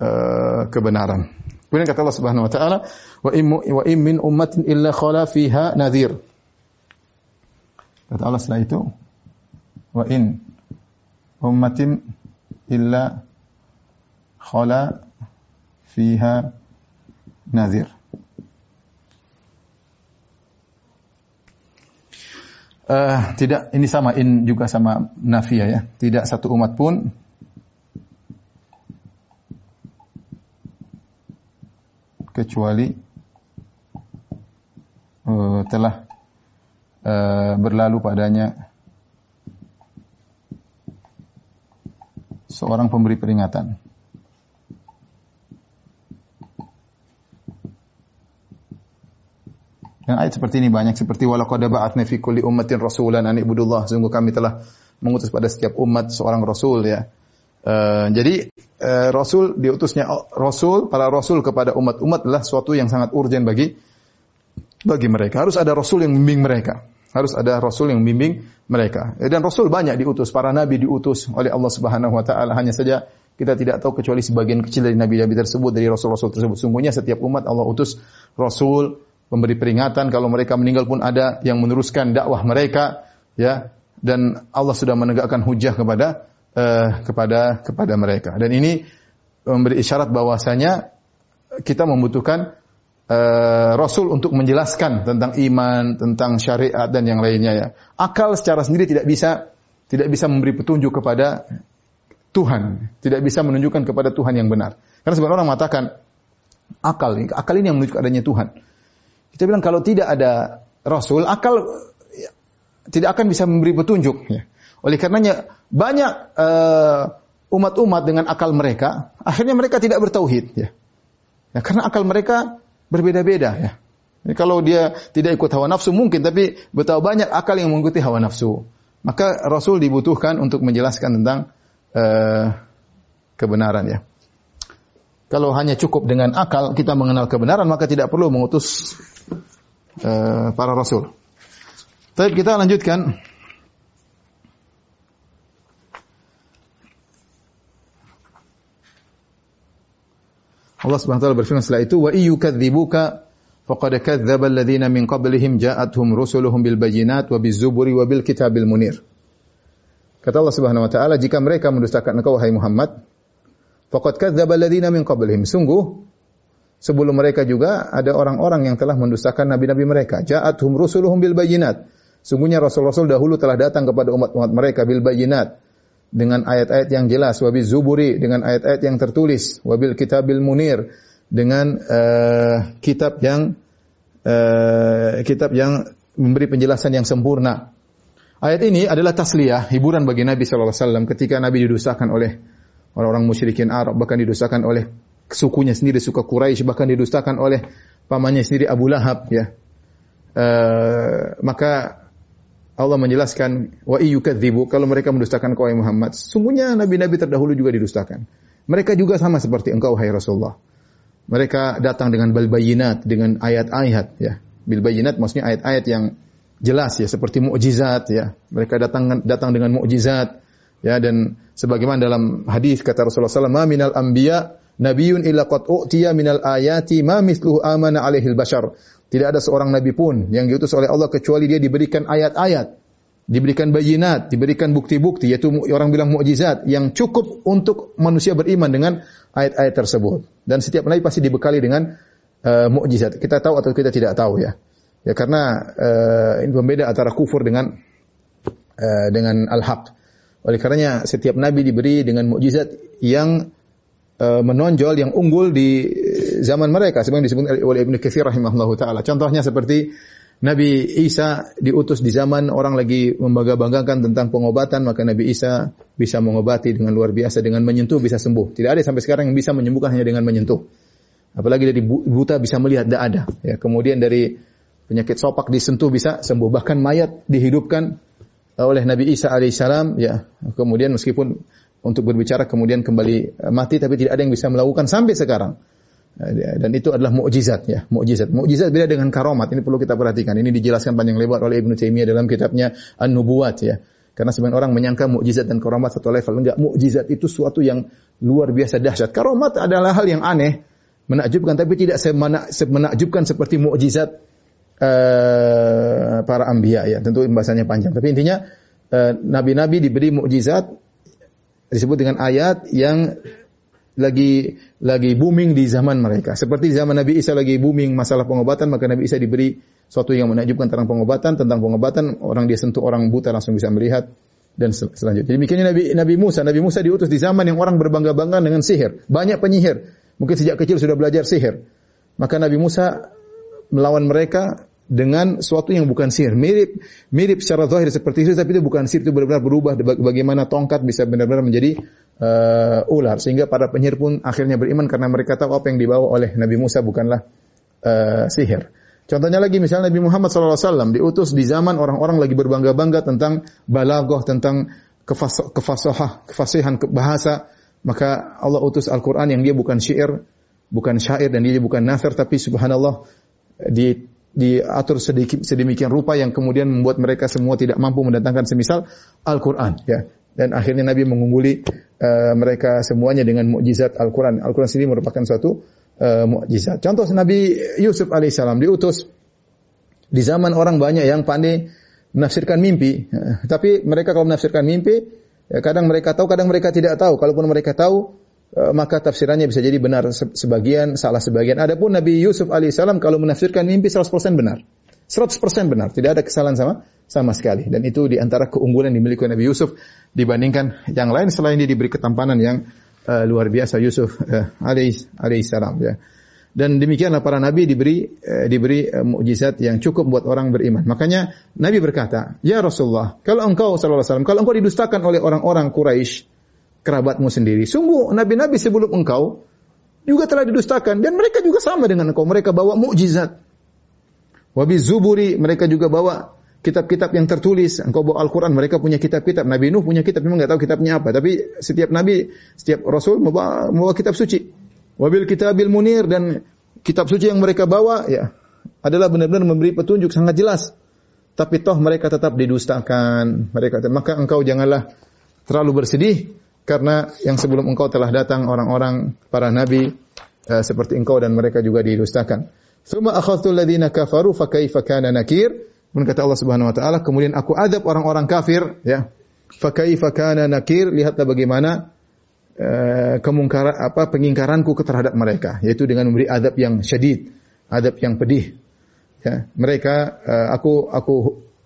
uh, kebenaran. Kemudian kata Allah Subhanahu wa taala, "Wa wa in min ummatin illa khala fiha nadhir." Kata Allah setelah itu, "Wa in ummatin illa khala fiha nazir. Uh, tidak ini sama in juga sama nafia ya. Tidak satu umat pun kecuali uh, telah uh, berlalu padanya seorang pemberi peringatan. Dan ayat seperti ini banyak seperti walaqad ba'atna fi kulli ummatin rasulan an ibudullah. Sungguh kami telah mengutus pada setiap umat seorang rasul ya. Uh, jadi uh, rasul diutusnya rasul para rasul kepada umat-umat adalah suatu yang sangat urgen bagi bagi mereka. Harus ada rasul yang membimbing mereka. Harus ada rasul yang membimbing mereka. Dan rasul banyak diutus, para nabi diutus oleh Allah Subhanahu wa taala. Hanya saja kita tidak tahu kecuali sebagian kecil dari nabi-nabi tersebut dari rasul-rasul tersebut. Sungguhnya setiap umat Allah utus rasul memberi peringatan kalau mereka meninggal pun ada yang meneruskan dakwah mereka ya dan Allah sudah menegakkan hujah kepada uh, kepada kepada mereka dan ini memberi isyarat bahwasanya kita membutuhkan uh, Rasul untuk menjelaskan tentang iman, tentang syariat dan yang lainnya ya. Akal secara sendiri tidak bisa tidak bisa memberi petunjuk kepada Tuhan, tidak bisa menunjukkan kepada Tuhan yang benar. Karena sebenarnya orang mengatakan akal, akal ini yang menunjukkan adanya Tuhan. Kita bilang kalau tidak ada Rasul, akal ya, tidak akan bisa memberi petunjuk. Ya. Oleh karenanya banyak eh, umat-umat dengan akal mereka, akhirnya mereka tidak bertauhid ya. ya karena akal mereka berbeda-beda ya. Kalau dia tidak ikut hawa nafsu mungkin, tapi betapa banyak akal yang mengikuti hawa nafsu. Maka Rasul dibutuhkan untuk menjelaskan tentang uh, kebenaran ya. Kalau hanya cukup dengan akal kita mengenal kebenaran, maka tidak perlu mengutus uh, para Rasul. Tapi kita lanjutkan. Allah Subhanahu wa taala berfirman setelah itu wa iyyukadzibuka faqad kadzdzaba alladziina min qablihim ja'atuhum rusuluhum bil bayyinat wa bizuburi wa bil kitabil munir. Kata Allah Subhanahu wa taala, jika mereka mendustakan engkau wahai Muhammad, faqad kadzdzaba alladziina min qablihim. Sungguh sebelum mereka juga ada orang-orang yang telah mendustakan nabi-nabi mereka. Ja'atuhum rusuluhum bil bayyinat. Sungguhnya rasul-rasul dahulu telah datang kepada umat-umat mereka bil bayyinat dengan ayat-ayat yang jelas, wabil zuburi dengan ayat-ayat yang tertulis, wabil kitabil munir dengan uh, kitab yang uh, kitab yang memberi penjelasan yang sempurna. Ayat ini adalah tasliyah, hiburan bagi Nabi SAW ketika Nabi didustakan oleh orang-orang musyrikin Arab, bahkan didustakan oleh sukunya sendiri, suku Quraisy, bahkan didustakan oleh pamannya sendiri Abu Lahab. Ya, uh, maka Allah menjelaskan wa iyyukadzibu kalau mereka mendustakan kau Muhammad. Sungguhnya nabi-nabi terdahulu juga didustakan. Mereka juga sama seperti engkau hai Rasulullah. Mereka datang dengan bal bayinat, dengan ayat-ayat ya. Bil bayinat maksudnya ayat-ayat yang jelas ya seperti mukjizat ya. Mereka datang datang dengan mukjizat ya dan sebagaimana dalam hadis kata Rasulullah sallallahu alaihi wasallam minal anbiya nabiyyun illa qad u'tiya minal ayati ma mithluhu amana alaihil bashar. Tidak ada seorang nabi pun yang diutus oleh Allah kecuali dia diberikan ayat-ayat, diberikan bayinat, diberikan bukti-bukti yaitu orang bilang mukjizat yang cukup untuk manusia beriman dengan ayat-ayat tersebut. Dan setiap nabi pasti dibekali dengan uh, mukjizat. Kita tahu atau kita tidak tahu ya. Ya karena uh, ini pembeda antara kufur dengan uh, dengan al-haq. Oleh karenanya setiap nabi diberi dengan mukjizat yang uh, menonjol yang unggul di zaman mereka sebagaimana disebut oleh Ibnu Katsir rahimahullahu taala. Contohnya seperti Nabi Isa diutus di zaman orang lagi membangga-banggakan tentang pengobatan, maka Nabi Isa bisa mengobati dengan luar biasa, dengan menyentuh bisa sembuh. Tidak ada sampai sekarang yang bisa menyembuhkan hanya dengan menyentuh. Apalagi dari buta bisa melihat, tidak ada. Ya, kemudian dari penyakit sopak disentuh bisa sembuh. Bahkan mayat dihidupkan oleh Nabi Isa alaihissalam. Ya, kemudian meskipun untuk berbicara kemudian kembali mati, tapi tidak ada yang bisa melakukan sampai sekarang. Dan itu adalah mukjizat ya, mukjizat. Mukjizat beda dengan karomat. Ini perlu kita perhatikan. Ini dijelaskan panjang lebar oleh Ibnu Taimiyah dalam kitabnya An-Nubuwat ya. Karena sebagian orang menyangka mukjizat dan karomat satu level. Enggak, mukjizat itu suatu yang luar biasa dahsyat. Karomat adalah hal yang aneh, menakjubkan tapi tidak semenakjubkan seperti mukjizat uh, para anbiya ya. Tentu bahasanya panjang. Tapi intinya eh, nabi-nabi uh, diberi mukjizat disebut dengan ayat yang lagi lagi booming di zaman mereka. Seperti zaman Nabi Isa lagi booming masalah pengobatan, maka Nabi Isa diberi suatu yang menakjubkan tentang pengobatan, tentang pengobatan orang dia sentuh orang buta langsung bisa melihat dan sel selanjutnya. Jadi Demikiannya Nabi Nabi Musa, Nabi Musa diutus di zaman yang orang berbangga-bangga dengan sihir. Banyak penyihir. Mungkin sejak kecil sudah belajar sihir. Maka Nabi Musa melawan mereka dengan suatu yang bukan sihir. Mirip mirip secara zahir seperti itu tapi itu bukan sihir, itu benar-benar berubah. Bagaimana tongkat bisa benar-benar menjadi uh, ular. Sehingga para penyihir pun akhirnya beriman karena mereka tahu apa yang dibawa oleh Nabi Musa bukanlah uh, sihir. Contohnya lagi misalnya Nabi Muhammad SAW diutus di zaman orang-orang lagi berbangga-bangga tentang balagoh, tentang kefas kefasahah, kefasihan bahasa, maka Allah utus Al-Quran yang dia bukan syair, bukan syair dan dia bukan nasr, tapi subhanallah di diatur sedikit sedemikian rupa yang kemudian membuat mereka semua tidak mampu mendatangkan semisal Al-Quran. Ya dan akhirnya Nabi mengungguli uh, mereka semuanya dengan mukjizat Al-Quran. Al-Quran sendiri merupakan suatu uh, mukjizat. Contoh Nabi Yusuf alaihissalam diutus di zaman orang banyak yang pandai menafsirkan mimpi. Tapi mereka kalau menafsirkan mimpi, ya kadang mereka tahu, kadang mereka tidak tahu. Kalaupun mereka tahu, maka tafsirannya bisa jadi benar sebagian, salah sebagian. Adapun Nabi Yusuf alaihissalam kalau menafsirkan mimpi 100% benar. 100% benar, tidak ada kesalahan sama sama sekali. Dan itu di antara keunggulan yang dimiliki Nabi Yusuf dibandingkan yang lain selain dia diberi ketampanan yang uh, luar biasa Yusuf uh, alaih salam ya. Dan demikianlah para nabi diberi eh, diberi eh, mukjizat yang cukup buat orang beriman. Makanya Nabi berkata, "Ya Rasulullah, kalau engkau sallallahu alaihi wasallam, kalau engkau didustakan oleh orang-orang Quraisy, kerabatmu sendiri, sungguh nabi-nabi sebelum engkau juga telah didustakan dan mereka juga sama dengan engkau. Mereka bawa mukjizat. Wabi zuburi mereka juga bawa kitab-kitab yang tertulis. Engkau bawa Al-Quran, mereka punya kitab-kitab. Nabi Nuh punya kitab, memang nggak tahu kitabnya apa. Tapi setiap nabi, setiap rasul membawa, membawa kitab suci. Wabil kitabil munir dan kitab suci yang mereka bawa ya adalah benar-benar memberi petunjuk sangat jelas. Tapi toh mereka tetap didustakan. Mereka maka engkau janganlah terlalu bersedih karena yang sebelum engkau telah datang orang-orang para nabi uh, seperti engkau dan mereka juga didustakan. Thumma akhadtu alladziina kafaru fa kaifa kana nakir? Kemudian kata Allah Subhanahu wa taala, kemudian aku adab orang-orang kafir ya. Fa kaifa kana nakir? Lihatlah bagaimana Eh, kemungkaran apa pengingkaranku terhadap mereka yaitu dengan memberi adab yang syadid, adab yang pedih. Ya, mereka uh, aku aku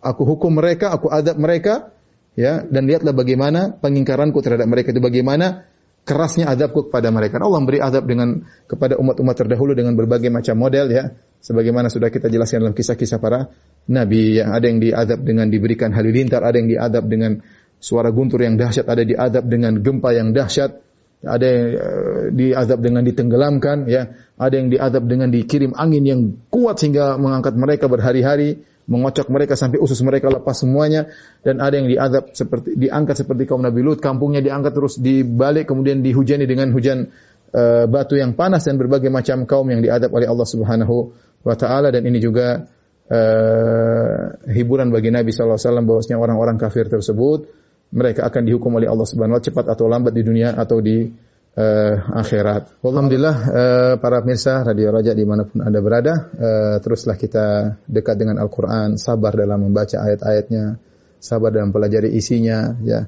aku hukum mereka, aku adab mereka ya dan lihatlah bagaimana pengingkaranku terhadap mereka itu bagaimana kerasnya adabku kepada mereka. Allah memberi adab dengan kepada umat-umat terdahulu dengan berbagai macam model ya. Sebagaimana sudah kita jelaskan dalam kisah-kisah para nabi yang ada yang diadab dengan diberikan halilintar, ada yang diadab dengan suara guntur yang dahsyat, ada diadab dengan gempa yang dahsyat, ada yang uh, diadab dengan ditenggelamkan, ya, ada yang diadab dengan dikirim angin yang kuat sehingga mengangkat mereka berhari-hari, mengocok mereka sampai usus mereka lepas semuanya, dan ada yang diadab seperti diangkat seperti kaum Nabi Lut, kampungnya diangkat terus dibalik kemudian dihujani dengan hujan uh, batu yang panas dan berbagai macam kaum yang diadab oleh Allah Subhanahu wa taala. Dan ini juga uh, hiburan bagi Nabi sallallahu alaihi wasallam bahwasanya orang-orang kafir tersebut mereka akan dihukum oleh Allah Subhanahu wa taala cepat atau lambat di dunia atau di uh, akhirat. Alhamdulillah uh, para pemirsa Radio Raja di mana pun Anda berada, uh, teruslah kita dekat dengan Al-Qur'an, sabar dalam membaca ayat-ayatnya, sabar dalam pelajari isinya ya.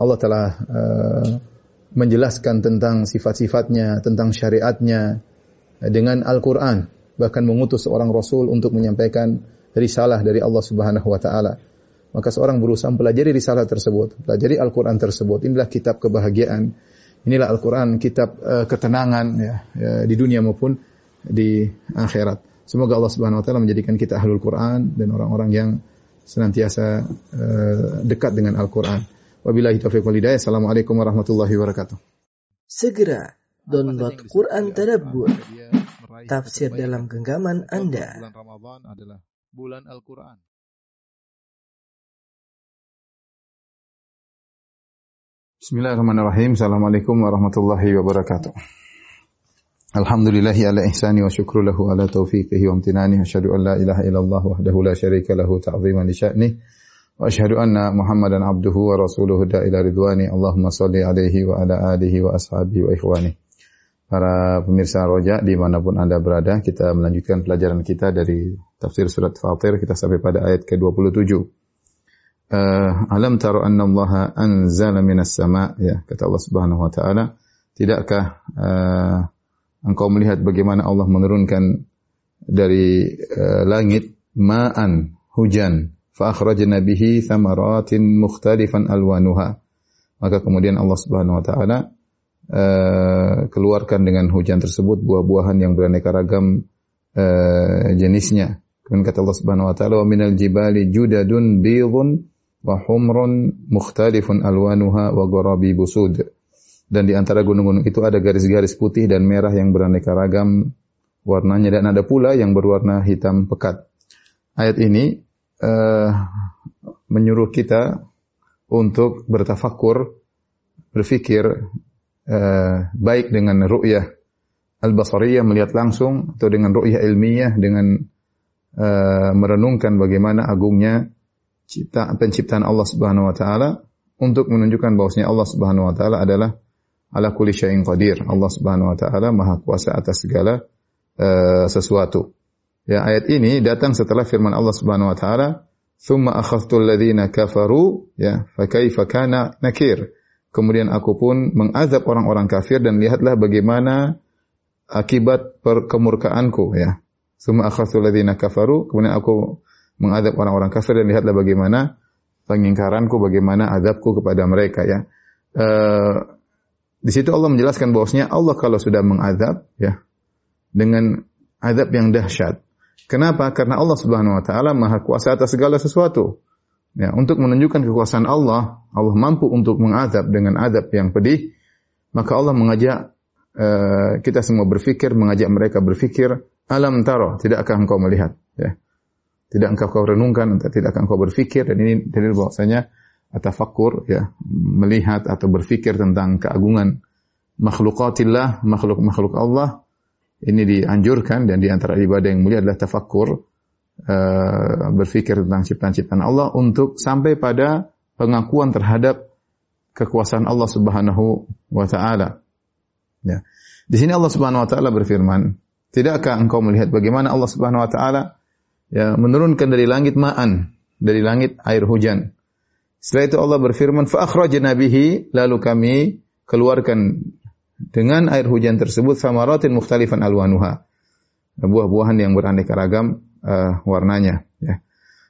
Allah telah uh, menjelaskan tentang sifat-sifatnya, tentang syariatnya dengan Al-Qur'an, bahkan mengutus seorang rasul untuk menyampaikan risalah dari Allah Subhanahu wa taala. Maka seorang berusaha mempelajari risalah tersebut, pelajari Al-Quran tersebut. Inilah kitab kebahagiaan. Inilah Al-Quran, kitab uh, ketenangan ya, ya, di dunia maupun di akhirat. Semoga Allah Subhanahu wa taala menjadikan kita ahlul Quran dan orang-orang yang senantiasa uh, dekat dengan Al-Quran. Wabillahi taufiq wal hidayah. Assalamualaikum warahmatullahi wabarakatuh. Segera download Quran Tadabbur, tafsir dalam genggaman Anda. Bulan Ramadan adalah bulan Al-Quran. Bismillahirrahmanirrahim. Assalamualaikum warahmatullahi wabarakatuh. Alhamdulillahi ala ihsani wa syukru lahu ala taufiqihi wa amtinani. Asyhadu an la ilaha illallah wahdahu la syarika lahu ta'ziman li sya'ni. Wa asyhadu anna Muhammadan abduhu wa rasuluhu da ila ridwani. Allahumma salli alaihi wa ala alihi wa ashabihi wa ikhwani. Para pemirsa Roja di mana pun Anda berada, kita melanjutkan pelajaran kita dari tafsir surat Fatir. Kita sampai pada ayat ke-27 uh, alam taru anna Allah anzala minas sama ya kata Allah Subhanahu wa taala. Tidakkah uh, engkau melihat bagaimana Allah menurunkan dari uh, langit ma'an hujan fa akhrajna bihi thamaratin mukhtalifan alwanuha. Maka kemudian Allah Subhanahu wa taala uh, keluarkan dengan hujan tersebut buah-buahan yang beraneka ragam uh, jenisnya. Kemudian kata Allah Subhanahu wa taala wa minal jibali judadun bidhun wa humrun mukhtalifun alwanuha wa gharabi busud. Dan di antara gunung-gunung itu ada garis-garis putih dan merah yang beraneka ragam warnanya dan ada pula yang berwarna hitam pekat. Ayat ini uh, menyuruh kita untuk bertafakur, berfikir uh, baik dengan ru'yah al-basariyah melihat langsung atau dengan ru'yah ilmiah dengan uh, merenungkan bagaimana agungnya cipta, penciptaan Allah Subhanahu wa taala untuk menunjukkan bahwasanya Allah Subhanahu wa taala adalah ala kulli syai'in qadir. Allah Subhanahu wa taala maha kuasa atas segala uh, sesuatu. Ya, ayat ini datang setelah firman Allah Subhanahu wa taala, "Tsumma akhadhtu alladziina kafaru" ya, fa kaifa kana nakir. Kemudian aku pun mengazab orang-orang kafir dan lihatlah bagaimana akibat kemurkaanku ya. Tsumma akhadhtu kafaru, kemudian aku mengadab orang-orang kafir dan lihatlah bagaimana pengingkaranku, bagaimana adabku kepada mereka ya. E, di situ Allah menjelaskan bahwasanya Allah kalau sudah mengadab ya, dengan azab yang dahsyat. Kenapa? Karena Allah Subhanahu wa taala Maha kuasa atas segala sesuatu. Ya, untuk menunjukkan kekuasaan Allah, Allah mampu untuk mengazab dengan azab yang pedih, maka Allah mengajak uh, kita semua berfikir, mengajak mereka berfikir, alam taro, tidakkah engkau melihat? Ya. Tidak engkau kau renungkan, tidak engkau berfikir, dan ini dalil bahwasanya atafakur, ya, melihat atau berfikir tentang keagungan makhlukatillah, makhluk-makhluk Allah, ini dianjurkan dan di antara ibadah yang mulia adalah tafakkur, uh, berfikir tentang ciptaan-ciptaan Allah untuk sampai pada pengakuan terhadap kekuasaan Allah Subhanahu wa taala. Ya. Di sini Allah Subhanahu wa taala berfirman, "Tidakkah engkau melihat bagaimana Allah Subhanahu wa taala ya menurunkan dari langit ma'an, dari langit air hujan." Setelah itu Allah berfirman, "Fa akhrajna bihi", lalu kami keluarkan dengan air hujan tersebut samaratin mukhtalifan alwanuha. Buah-buahan yang beraneka ragam uh, warnanya ya.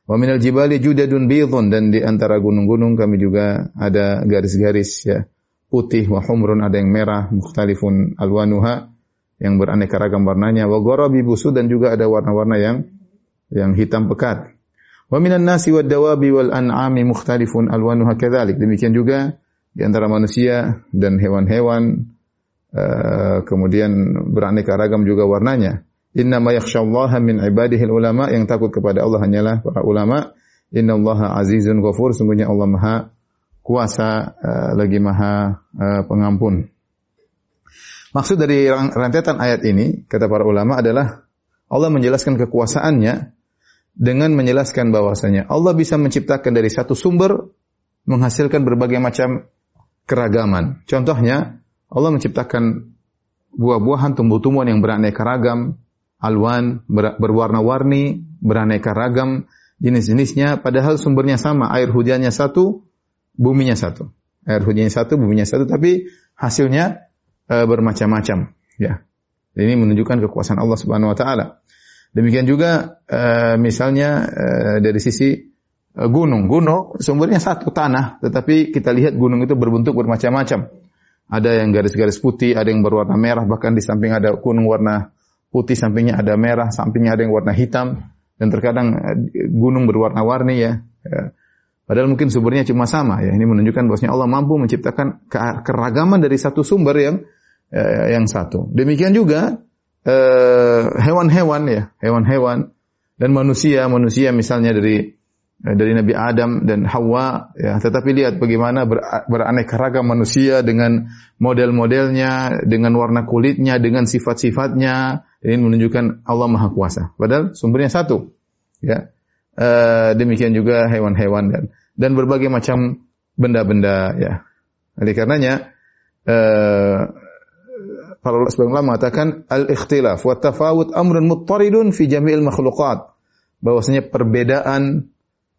Wa minal jibali judadun bidhun dan di antara gunung-gunung kami juga ada garis-garis ya putih wa humrun ada yang merah mukhtalifun alwanuha yang beraneka ragam warnanya wa gharabi busu dan juga ada warna-warna yang yang hitam pekat. Wa minan nasi wad dawabi wal an'ami mukhtalifun alwanuha kadzalik. Demikian juga di antara manusia dan hewan-hewan uh, kemudian beraneka ragam juga warnanya. Inna ma yakhshallaha min ibadihi ulama yang takut kepada Allah hanyalah para ulama. Inna Allah azizun ghafur. Sungguhnya Allah maha kuasa uh, lagi maha uh, pengampun. Maksud dari rentetan ayat ini, kata para ulama adalah Allah menjelaskan kekuasaannya dengan menjelaskan bahwasanya Allah bisa menciptakan dari satu sumber menghasilkan berbagai macam keragaman. Contohnya, Allah menciptakan buah-buahan, tumbuh-tumbuhan yang beraneka ragam, alwan, ber, berwarna-warni, beraneka ragam jenis-jenisnya, padahal sumbernya sama, air hujannya satu, buminya satu. Air hujannya satu, buminya satu, tapi hasilnya e, bermacam-macam. Ya, ini menunjukkan kekuasaan Allah Subhanahu Wa Taala. Demikian juga e, misalnya e, dari sisi e, gunung, gunung sumbernya satu tanah, tetapi kita lihat gunung itu berbentuk bermacam-macam. Ada yang garis-garis putih, ada yang berwarna merah, bahkan di samping ada gunung warna putih, sampingnya ada merah, sampingnya ada yang warna hitam, dan terkadang gunung berwarna-warni ya. ya. Padahal mungkin sumbernya cuma sama ya. Ini menunjukkan bahwasanya Allah mampu menciptakan keragaman dari satu sumber yang yang satu. Demikian juga hewan-hewan eh, ya, hewan-hewan dan manusia, manusia misalnya dari Eh, dari Nabi Adam dan Hawa ya. Tetapi lihat bagaimana ber, beraneka ragam manusia dengan model-modelnya dengan warna kulitnya dengan sifat-sifatnya. Ini menunjukkan Allah Maha Kuasa. Padahal sumbernya satu ya. E, demikian juga hewan-hewan dan dan berbagai macam benda-benda ya. Oleh karenanya e, para ulama mengatakan al-ikhtilaf wa tafawut amrun muttaridun fi jami'il makhluqat bahwasanya perbedaan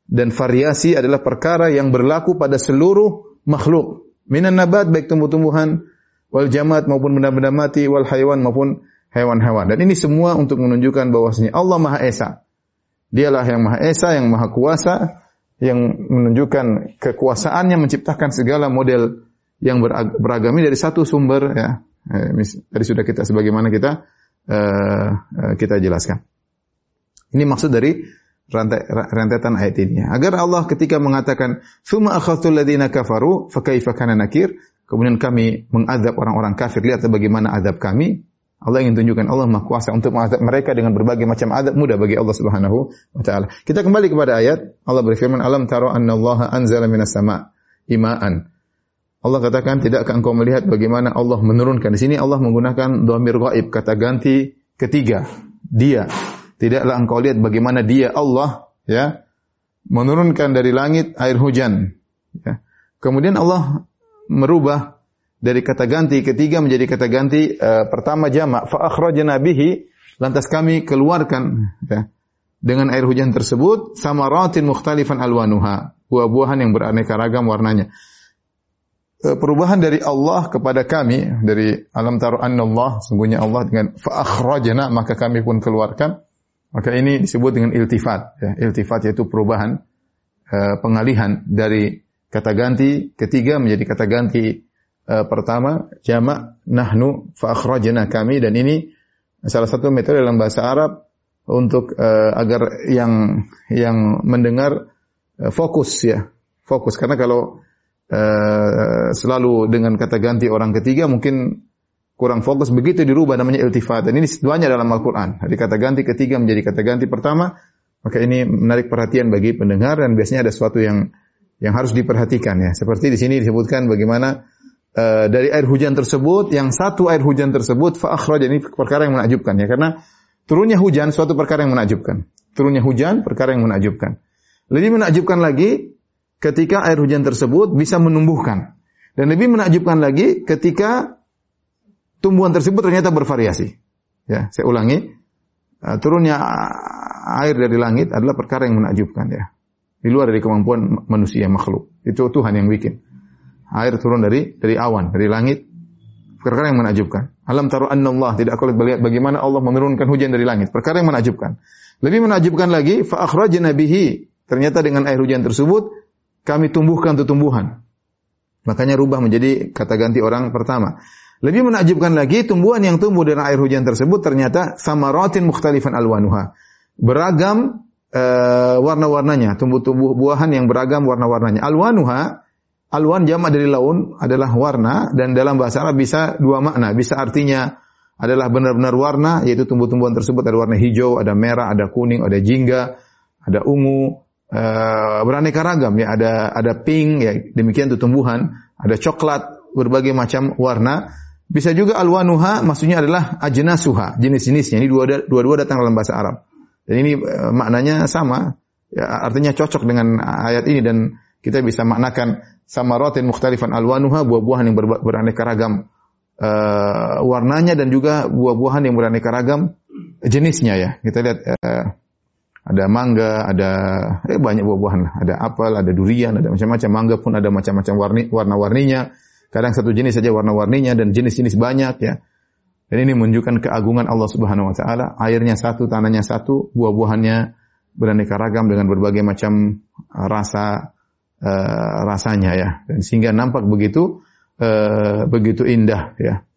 dan variasi adalah perkara yang berlaku pada seluruh makhluk. Minan nabat baik tumbuh-tumbuhan, wal jamat maupun benda-benda mati, wal haywan maupun hewan-hewan. Dan ini semua untuk menunjukkan bahwasanya Allah Maha Esa. Dialah yang Maha Esa, yang Maha Kuasa, yang menunjukkan kekuasaannya menciptakan segala model yang beragami dari satu sumber ya. Eh, tadi sudah kita sebagaimana kita uh, kita jelaskan. Ini maksud dari rantai, rentetan ayat ini. Agar Allah ketika mengatakan, "Tsumma akhadhtul ladzina kafaru fa kana nakir?" Kemudian kami mengadab orang-orang kafir. Lihat bagaimana adab kami. Allah ingin tunjukkan Allah Maha Kuasa untuk mengadab mereka dengan berbagai macam adab mudah bagi Allah Subhanahu wa taala. Kita kembali kepada ayat. Allah berfirman, "Alam taro annallaha anzala minas sama' ima'an." Allah katakan, tidakkah engkau melihat bagaimana Allah menurunkan? Di sini Allah menggunakan dhamir ghaib, kata ganti ketiga. Dia. Tidaklah engkau lihat bagaimana dia Allah ya menurunkan dari langit air hujan. Ya. Kemudian Allah merubah dari kata ganti ketiga menjadi kata ganti uh, pertama jamak fa akhrajna bihi lantas kami keluarkan ya, dengan air hujan tersebut samaratin mukhtalifan alwanuha buah-buahan yang beraneka ragam warnanya perubahan dari Allah kepada kami dari alam taru Allah sungguhnya Allah dengan fa akhrajna maka kami pun keluarkan maka ini disebut dengan iltifat. Ya. Iltifat yaitu perubahan, uh, pengalihan dari kata ganti ketiga menjadi kata ganti uh, pertama jamak nahnu fa akhrajna kami dan ini Salah satu metode dalam bahasa Arab untuk agar yang yang mendengar fokus ya, fokus karena kalau uh, selalu dengan kata ganti orang ketiga mungkin kurang fokus begitu dirubah namanya iltifat dan ini duanya dalam Al-Qur'an. Jadi kata ganti ketiga menjadi kata ganti pertama, maka ini menarik perhatian bagi pendengar dan biasanya ada sesuatu yang yang harus diperhatikan ya. Seperti di sini disebutkan bagaimana uh, dari air hujan tersebut yang satu air hujan tersebut fa ini perkara yang menakjubkan ya karena turunnya hujan suatu perkara yang menakjubkan. Turunnya hujan perkara yang menakjubkan. Lebih menakjubkan lagi ketika air hujan tersebut bisa menumbuhkan. Dan lebih menakjubkan lagi ketika tumbuhan tersebut ternyata bervariasi. Ya, saya ulangi, uh, turunnya air dari langit adalah perkara yang menakjubkan ya. Di luar dari kemampuan manusia makhluk. Itu Tuhan yang bikin. Air turun dari dari awan, dari langit. Perkara yang menakjubkan. Alam taru anna Allah tidak kau lihat bagaimana Allah menurunkan hujan dari langit. Perkara yang menakjubkan. Lebih menakjubkan lagi, fa akhrajna bihi. Ternyata dengan air hujan tersebut kami tumbuhkan tuh tumbuhan. Makanya rubah menjadi kata ganti orang pertama. Lebih menakjubkan lagi, tumbuhan yang tumbuh dari air hujan tersebut ternyata samaratin mukhtalifan alwanuha. Beragam uh, warna-warnanya, tumbuh-tumbuh buahan yang beragam warna-warnanya. Alwanuha, alwan jamak dari laun adalah warna dan dalam bahasa Arab bisa dua makna. Bisa artinya adalah benar-benar warna, yaitu tumbuh-tumbuhan tersebut ada warna hijau, ada merah, ada kuning, ada jingga, ada ungu, uh, beraneka ragam ya, ada ada pink ya, demikian itu tumbuhan, ada coklat, berbagai macam warna. Bisa juga alwanuha maksudnya adalah ajnasuha, jenis-jenisnya. Ini dua-dua datang dalam bahasa Arab. Dan ini uh, maknanya sama, ya, artinya cocok dengan ayat ini dan kita bisa maknakan samaratin mukhtalifan alwanuha, buah-buahan yang ber beraneka ragam uh, warnanya dan juga buah-buahan yang beraneka ragam jenisnya ya. Kita lihat uh, ada mangga, ada eh, banyak buah-buahan. Ada apel, ada durian, ada macam-macam. Mangga pun ada macam-macam warni, warna-warninya. Kadang satu jenis saja warna-warninya dan jenis-jenis banyak ya. Dan ini menunjukkan keagungan Allah Subhanahu wa taala. Airnya satu, tanahnya satu, buah-buahannya beraneka ragam dengan berbagai macam uh, rasa uh, rasanya ya. Dan sehingga nampak begitu uh, begitu indah ya.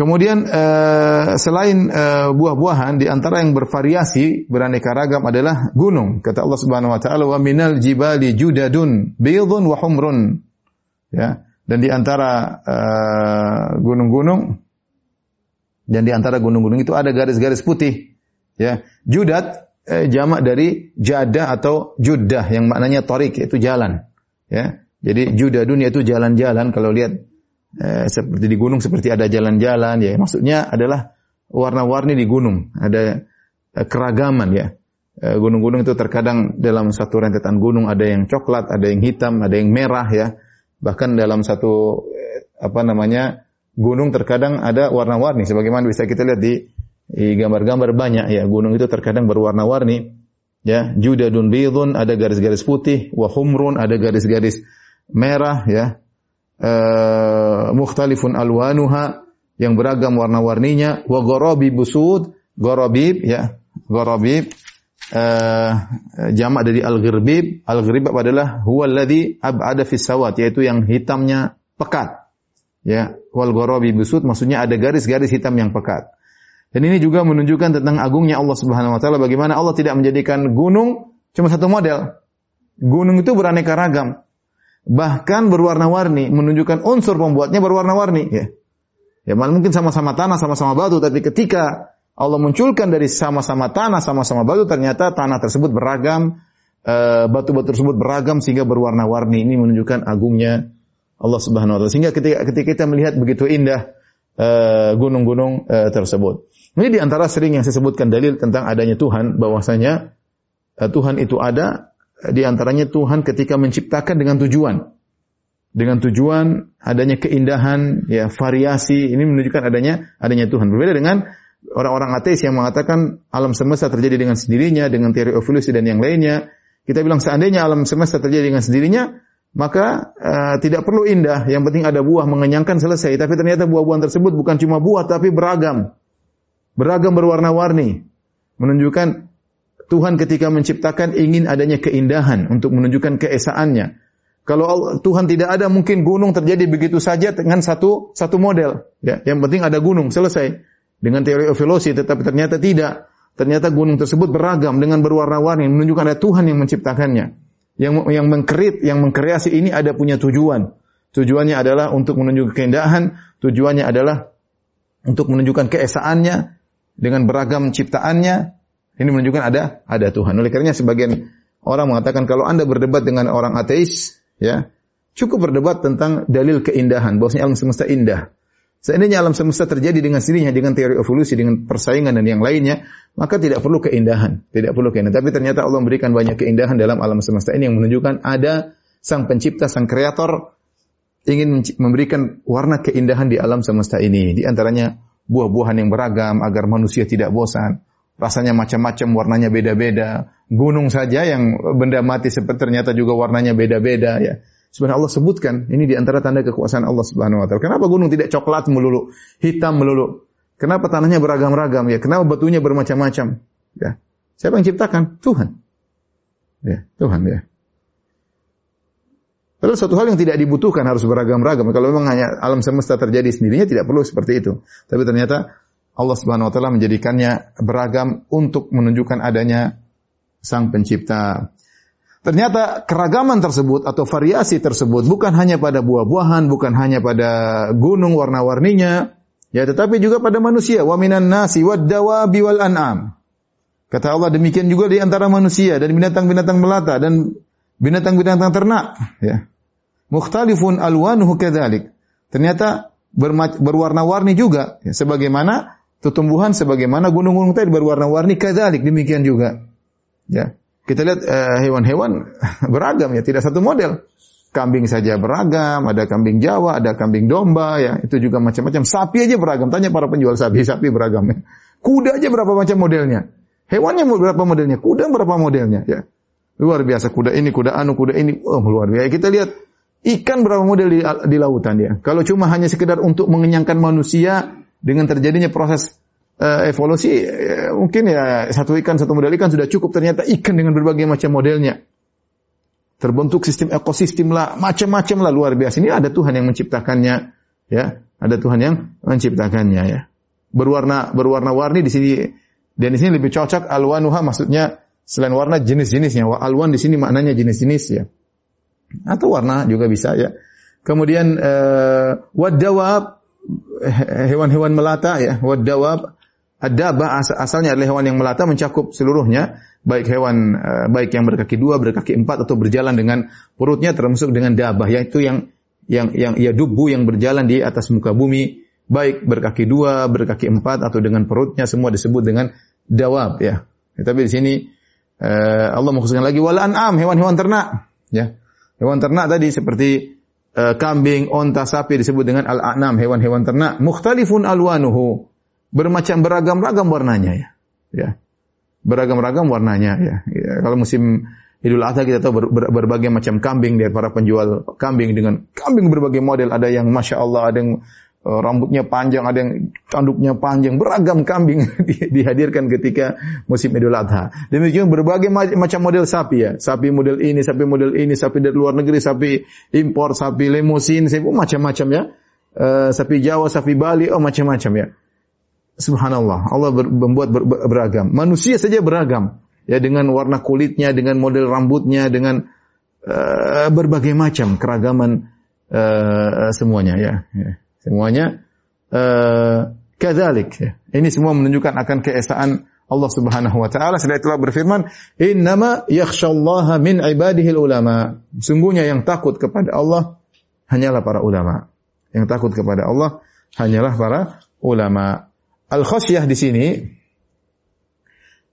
Kemudian uh, selain uh, buah-buahan di antara yang bervariasi beraneka ragam adalah gunung. Kata Allah Subhanahu wa taala wa minal jibali judadun baydun wa humrun ya dan di antara uh, gunung-gunung dan di antara gunung-gunung itu ada garis-garis putih ya judat eh, jamak dari jadah atau judah yang maknanya torik itu jalan ya jadi judadun itu jalan-jalan kalau lihat eh, seperti di gunung seperti ada jalan-jalan ya. Maksudnya adalah warna-warni di gunung. Ada eh, keragaman ya. Eh, gunung-gunung itu terkadang dalam satu rentetan gunung ada yang coklat ada yang hitam ada yang merah ya. Bahkan dalam satu apa namanya gunung terkadang ada warna-warni. Sebagaimana bisa kita lihat di gambar-gambar banyak ya. Gunung itu terkadang berwarna-warni ya. Judadun bidun ada garis-garis putih. Wa humrun ada garis-garis merah ya uh, mukhtalifun alwanuha yang beragam warna-warninya wa gharabi busud gharabib ya gharabib uh, jamak dari al-ghirbib. Al-ghirbib adalah huwa alladhi ab'ada fis sawat, yaitu yang hitamnya pekat. Ya, wal gharabi busud maksudnya ada garis-garis hitam yang pekat. Dan ini juga menunjukkan tentang agungnya Allah Subhanahu wa taala bagaimana Allah tidak menjadikan gunung cuma satu model. Gunung itu beraneka ragam. Bahkan berwarna-warni, menunjukkan unsur pembuatnya berwarna-warni, ya. Ya, mungkin sama-sama tanah, sama-sama batu, tapi ketika Allah munculkan dari sama-sama tanah, sama-sama batu, ternyata tanah tersebut beragam, eh, batu-batu tersebut beragam sehingga berwarna-warni. Ini menunjukkan agungnya Allah Subhanahu wa taala. Sehingga ketika ketika kita melihat begitu indah eh, gunung-gunung uh, tersebut. Ini di antara sering yang saya sebutkan dalil tentang adanya Tuhan bahwasanya uh, Tuhan itu ada di antaranya Tuhan ketika menciptakan dengan tujuan. Dengan tujuan adanya keindahan, ya variasi, ini menunjukkan adanya adanya Tuhan. Berbeda dengan orang-orang ateis yang mengatakan alam semesta terjadi dengan sendirinya, dengan teori evolusi dan yang lainnya. Kita bilang seandainya alam semesta terjadi dengan sendirinya, maka uh, tidak perlu indah. Yang penting ada buah mengenyangkan selesai. Tapi ternyata buah-buahan tersebut bukan cuma buah, tapi beragam. Beragam berwarna-warni. Menunjukkan Tuhan ketika menciptakan ingin adanya keindahan untuk menunjukkan keesaannya. Kalau Tuhan tidak ada, mungkin gunung terjadi begitu saja dengan satu satu model. Ya, yang penting ada gunung selesai. dengan teori evolusi, tetapi ternyata tidak. Ternyata gunung tersebut beragam dengan berwarna-warni, menunjukkan ada Tuhan yang menciptakannya. Yang yang mengkerit, yang mengkreasi ini ada punya tujuan. Tujuannya adalah untuk menunjukkan keindahan, tujuannya adalah untuk menunjukkan keesaannya dengan beragam ciptaannya. Ini menunjukkan ada ada Tuhan. Oleh karenanya sebagian orang mengatakan kalau Anda berdebat dengan orang ateis, ya, cukup berdebat tentang dalil keindahan, bahwasanya alam semesta indah. Seandainya alam semesta terjadi dengan sendirinya dengan teori evolusi, dengan persaingan dan yang lainnya, maka tidak perlu keindahan, tidak perlu keindahan. Tapi ternyata Allah memberikan banyak keindahan dalam alam semesta ini yang menunjukkan ada sang pencipta, sang kreator ingin memberikan warna keindahan di alam semesta ini. Di antaranya buah-buahan yang beragam agar manusia tidak bosan. Rasanya macam-macam, warnanya beda-beda. Gunung saja yang benda mati seperti ternyata juga warnanya beda-beda ya. Sebenarnya Allah sebutkan ini di antara tanda kekuasaan Allah Subhanahu wa taala. Kenapa gunung tidak coklat melulu, hitam melulu? Kenapa tanahnya beragam-ragam ya? Kenapa batunya bermacam-macam? Ya. Siapa yang ciptakan? Tuhan. Ya, Tuhan ya. Padahal suatu hal yang tidak dibutuhkan harus beragam-ragam. Kalau memang hanya alam semesta terjadi sendirinya tidak perlu seperti itu. Tapi ternyata Allah Subhanahu wa taala menjadikannya beragam untuk menunjukkan adanya sang pencipta. Ternyata keragaman tersebut atau variasi tersebut bukan hanya pada buah-buahan, bukan hanya pada gunung warna-warninya, ya tetapi juga pada manusia. Wa minan nasi wad dawabi wal an'am. Kata Allah demikian juga di antara manusia dan binatang-binatang melata dan binatang-binatang ternak, ya. Mukhtalifun alwanuhu kadzalik. Ternyata berwarna-warni juga ya, sebagaimana tumbuhan sebagaimana gunung-gunung tadi berwarna-warni kadzalik demikian juga. Ya. Kita lihat eh, hewan-hewan uh, beragam ya, tidak satu model. Kambing saja beragam, ada kambing Jawa, ada kambing domba ya, itu juga macam-macam. Sapi aja beragam. Tanya para penjual sapi, sapi beragam ya. Kuda aja berapa macam modelnya. Hewannya berapa modelnya? Kuda berapa modelnya ya. Luar biasa kuda ini, kuda anu, kuda ini. Oh, luar biasa. Kita lihat ikan berapa model di, di lautan ya. Kalau cuma hanya sekedar untuk mengenyangkan manusia dengan terjadinya proses uh, evolusi uh, mungkin ya satu ikan satu model ikan sudah cukup ternyata ikan dengan berbagai macam modelnya. Terbentuk sistem ekosistem lah macam-macam lah luar biasa. Ini ada Tuhan yang menciptakannya ya. Ada Tuhan yang menciptakannya ya. Berwarna berwarna-warni di sini dan di sini lebih cocok alwanuha maksudnya selain warna jenis-jenisnya. Wa alwan di sini maknanya jenis-jenis ya. Atau warna juga bisa ya. Kemudian uh, wadawab hewan-hewan melata ya wadawab Ad-dabah asalnya adalah hewan yang melata mencakup seluruhnya, baik hewan uh, baik yang berkaki dua, berkaki empat atau berjalan dengan perutnya termasuk dengan dabah yaitu yang yang yang ya dubu yang berjalan di atas muka bumi, baik berkaki dua, berkaki empat atau dengan perutnya semua disebut dengan dawab ya. ya tapi di sini uh, Allah mengkhususkan lagi wal an'am, hewan-hewan ternak ya. Hewan ternak tadi seperti uh, kambing, onta, sapi disebut dengan al-an'am, hewan-hewan ternak. Mukhtalifun alwanuhu bermacam beragam-ragam warnanya ya. Ya. Beragam-ragam warnanya ya. ya. Kalau musim Idul Adha kita tahu ber, ber, berbagai macam kambing dari para penjual kambing dengan kambing berbagai model. Ada yang masya Allah, ada yang rambutnya panjang, ada yang tanduknya panjang, beragam kambing di, dihadirkan ketika musim Idul Adha. Demikian berbagai macam model sapi ya, sapi model ini, sapi model ini, sapi dari luar negeri, sapi impor, sapi lemusin, sapi oh, macam-macam ya. Uh, sapi Jawa, sapi Bali, oh macam-macam ya. Subhanallah, Allah ber, membuat ber, ber, beragam. Manusia saja beragam. Ya dengan warna kulitnya, dengan model rambutnya, dengan uh, berbagai macam keragaman uh, semuanya ya. ya. Semuanya uh, kadzalik. Ini semua menunjukkan akan keesaan Allah Subhanahu wa taala. Setelah itulah berfirman, "Innama yakhsyallaha min ibadihi ulama." Sungguhnya yang takut kepada Allah hanyalah para ulama. Yang takut kepada Allah hanyalah para ulama. Al khasyah di sini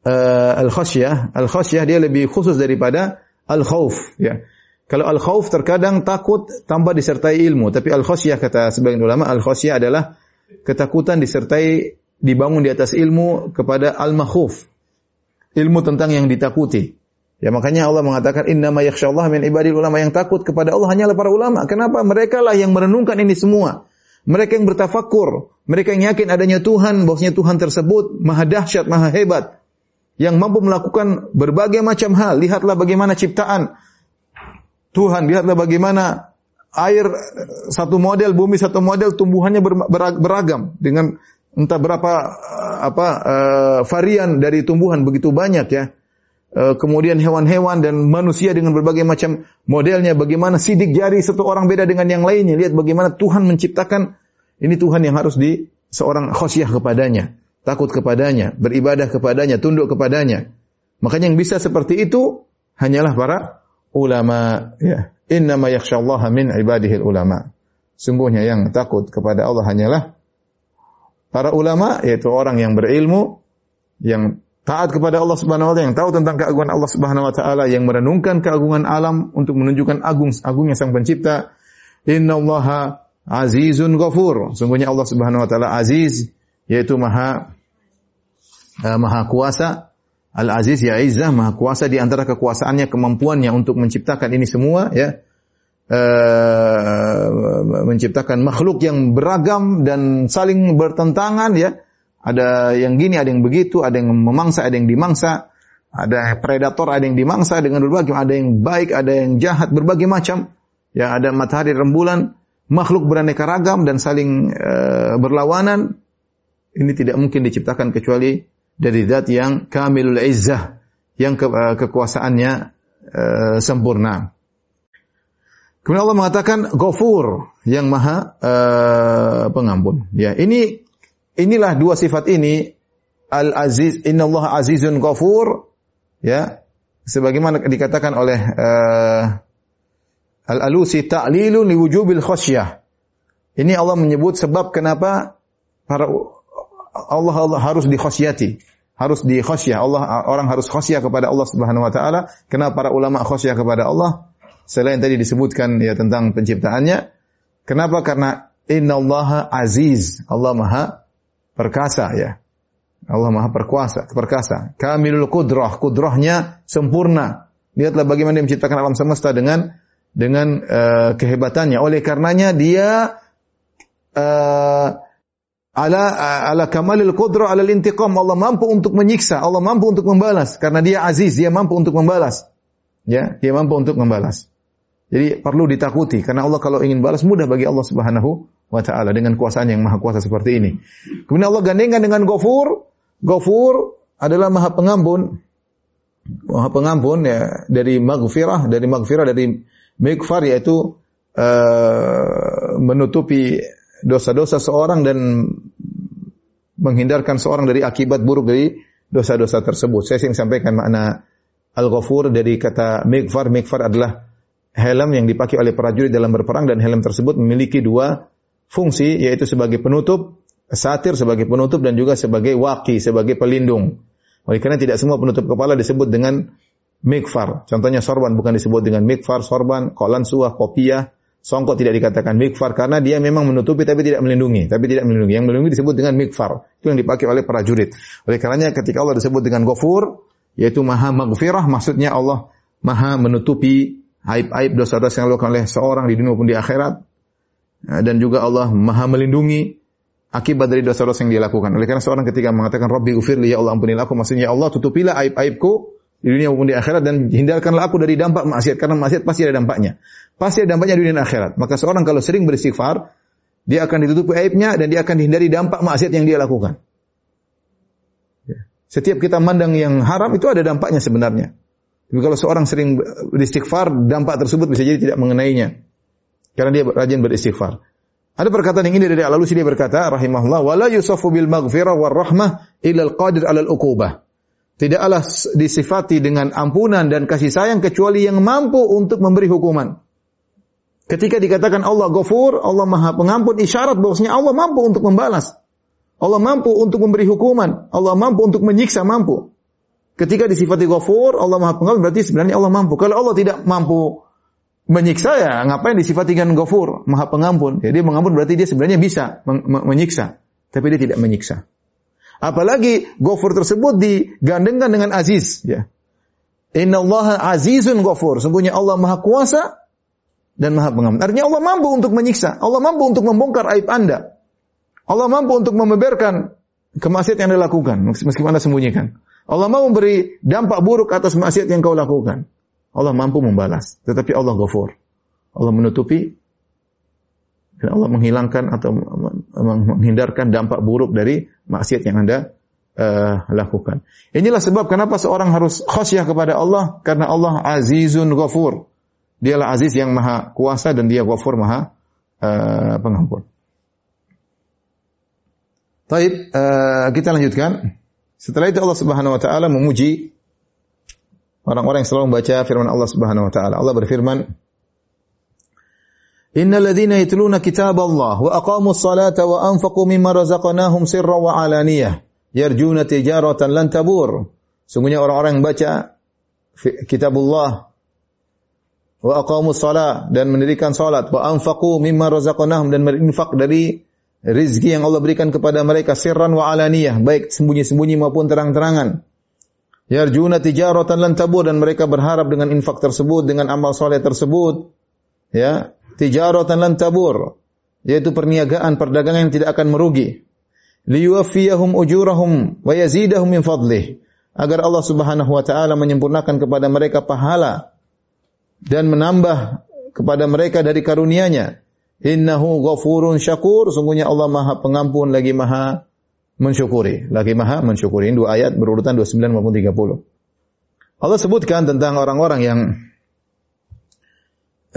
uh, al khasyah, al khasyah dia lebih khusus daripada al khauf ya. Kalau al khauf terkadang takut tanpa disertai ilmu, tapi al khasyah kata sebagian ulama al khasyah adalah ketakutan disertai dibangun di atas ilmu kepada al makhuf. Ilmu tentang yang ditakuti. Ya makanya Allah mengatakan inna ma yakhsyallaha min ibadil ulama yang takut kepada Allah hanyalah para ulama. Kenapa? Mereka lah yang merenungkan ini semua. Mereka yang bertafakur, mereka yang yakin adanya Tuhan, bahwasanya Tuhan tersebut maha dahsyat, maha hebat, yang mampu melakukan berbagai macam hal. Lihatlah bagaimana ciptaan Tuhan, lihatlah bagaimana air satu model, bumi satu model, tumbuhannya beragam dengan entah berapa uh, apa uh, varian dari tumbuhan begitu banyak ya. Kemudian hewan-hewan dan manusia dengan berbagai macam modelnya, bagaimana sidik jari satu orang beda dengan yang lainnya. Lihat bagaimana Tuhan menciptakan ini Tuhan yang harus di seorang khosyah kepadanya, takut kepadanya, beribadah kepadanya, tunduk kepadanya. Makanya yang bisa seperti itu hanyalah para ulama. Ya. Innama yakhsyallaha min ibadihil ulama. Sungguhnya yang takut kepada Allah hanyalah para ulama, yaitu orang yang berilmu, yang taat kepada Allah Subhanahu wa taala, yang tahu tentang keagungan Allah Subhanahu wa taala, yang merenungkan keagungan alam untuk menunjukkan agung agungnya Sang Pencipta. Innallaha azizun ghafur. Sungguhnya Allah Subhanahu wa taala aziz, yaitu maha uh, maha kuasa. Al-Aziz ya Izzah, maha kuasa di antara kekuasaannya, kemampuannya untuk menciptakan ini semua ya. Uh, menciptakan makhluk yang beragam dan saling bertentangan ya. Ada yang gini, ada yang begitu, ada yang memangsa, ada yang dimangsa, ada predator, ada yang dimangsa dengan berbagai, ada yang baik, ada yang jahat, berbagai macam. Ya, ada matahari rembulan, makhluk beraneka ragam dan saling uh, berlawanan. Ini tidak mungkin diciptakan kecuali dari zat yang kamilul izzah, yang ke, uh, kekuasaannya uh, sempurna. Kemudian Allah mengatakan Ghafur yang maha uh, pengampun. Ya, ini inilah dua sifat ini Al Aziz, Inna Allah Azizun Ghafur. Ya, sebagaimana dikatakan oleh uh, Al Alusi ta'lilu li wujubil khasyah. Ini Allah menyebut sebab kenapa para Allah, Allah harus dikhasyati harus di khasyah Allah orang harus khasyah kepada Allah Subhanahu wa taala. Kenapa para ulama khasyah kepada Allah? Selain tadi disebutkan ya tentang penciptaannya, kenapa? Karena innallaha aziz. Allah Maha perkasa ya. Allah Maha perkuasa, perkasa. Kamilul kudrah, kudrahnya sempurna. Lihatlah bagaimana dia menciptakan alam semesta dengan dengan uh, kehebatannya. Oleh karenanya dia uh, ala ala kamalil qudra ala intiqam Allah mampu untuk menyiksa Allah mampu untuk membalas karena dia aziz dia mampu untuk membalas ya dia mampu untuk membalas jadi perlu ditakuti karena Allah kalau ingin balas mudah bagi Allah Subhanahu wa taala dengan kuasaan yang maha kuasa seperti ini. Kemudian Allah gandengkan dengan Ghafur. Ghafur adalah maha pengampun. Maha pengampun ya dari maghfirah, dari maghfirah dari mikfar yaitu uh, menutupi dosa-dosa seorang dan menghindarkan seorang dari akibat buruk dari dosa-dosa tersebut. Saya sering sampaikan makna al-ghafur dari kata mikfar. Mikfar adalah helm yang dipakai oleh prajurit dalam berperang dan helm tersebut memiliki dua fungsi yaitu sebagai penutup, satir sebagai penutup dan juga sebagai waki, sebagai pelindung. Oleh karena tidak semua penutup kepala disebut dengan mikfar. Contohnya sorban bukan disebut dengan mikfar, sorban, kolan suah, kopiah, songkok tidak dikatakan mikfar karena dia memang menutupi tapi tidak melindungi, tapi tidak melindungi. Yang melindungi disebut dengan mikfar. Itu yang dipakai oleh prajurit. Oleh karenanya ketika Allah disebut dengan gofur, yaitu maha maghfirah, maksudnya Allah maha menutupi aib-aib dosa-dosa yang dilakukan oleh seorang di dunia maupun di akhirat. Ya, dan juga Allah maha melindungi akibat dari dosa-dosa yang dia lakukan. Oleh karena seorang ketika mengatakan Rabbi ufirli ya Allah ampunilah aku, maksudnya ya Allah tutupilah aib-aibku di dunia maupun di akhirat dan hindarkanlah aku dari dampak maksiat karena maksiat pasti ada dampaknya. Pasti ada dampaknya di dunia dan akhirat. Maka seorang kalau sering beristighfar, dia akan ditutupi aibnya dan dia akan dihindari dampak maksiat yang dia lakukan. Ya. Setiap kita mandang yang haram itu ada dampaknya sebenarnya. Tapi kalau seorang sering beristighfar, dampak tersebut bisa jadi tidak mengenainya. Karena dia rajin beristighfar. Ada perkataan yang ini dari Al-Alusi dia berkata, rahimahullah, wala yusafu bil maghfirah war rahmah ila al-qadir ala al-uqubah. Tidaklah disifati dengan ampunan dan kasih sayang kecuali yang mampu untuk memberi hukuman. Ketika dikatakan Allah Ghafur, Allah Maha Pengampun, isyarat bahwasanya Allah mampu untuk membalas. Allah mampu untuk memberi hukuman. Allah mampu untuk menyiksa, mampu. Ketika disifati ghafur, Allah Maha Pengampun berarti sebenarnya Allah mampu. Kalau Allah tidak mampu menyiksa ya ngapain disifati dengan ghafur, Maha Pengampun. Jadi mengampun berarti dia sebenarnya bisa menyiksa, tapi dia tidak menyiksa. Apalagi ghafur tersebut digandengkan dengan aziz, ya. Inna Allah azizun ghafur. Sungguhnya Allah Maha Kuasa dan Maha Pengampun. Artinya Allah mampu untuk menyiksa, Allah mampu untuk membongkar aib Anda. Allah mampu untuk membeberkan kemaksiatan yang dilakukan meskipun Anda sembunyikan. Allah mau memberi dampak buruk atas maksiat yang kau lakukan. Allah mampu membalas. Tetapi Allah ghafur. Allah menutupi Dan Allah menghilangkan atau menghindarkan dampak buruk dari maksiat yang Anda uh, lakukan. Inilah sebab kenapa seorang harus khasyah kepada Allah karena Allah Azizun Ghafur. Dialah Aziz yang Maha Kuasa dan Dia Ghafur Maha uh, Pengampun. Taib, uh, kita lanjutkan. Setelah itu Allah Subhanahu wa taala memuji orang-orang yang selalu membaca firman Allah Subhanahu wa taala. Allah berfirman, Innal ladzina yatluna kitab Allah wa aqamus salata wa anfaqu mimma razaqnahum sirran wa alaniyah yarjuna tijaratan lan tabur. Sungguhnya orang-orang yang baca kitabullah wa aqamus salat dan mendirikan salat wa anfaqu mimma razaqnahum dan berinfak dari rizki yang Allah berikan kepada mereka sirran wa alaniyah, baik sembunyi-sembunyi maupun terang-terangan. Yarjuna tijaratan lan tabur dan mereka berharap dengan infak tersebut, dengan amal soleh tersebut, ya, tijaratan lan tabur, yaitu perniagaan, perdagangan yang tidak akan merugi liyuwaffiyahum ujurahum wa yazidahum min fadlih agar Allah Subhanahu wa taala menyempurnakan kepada mereka pahala dan menambah kepada mereka dari karunia-Nya. Innahu ghafurun syakur, sungguhnya Allah Maha Pengampun lagi Maha mensyukuri, lagi Maha mensyukuri. Ini dua ayat berurutan 29 maupun 30. Allah sebutkan tentang orang-orang yang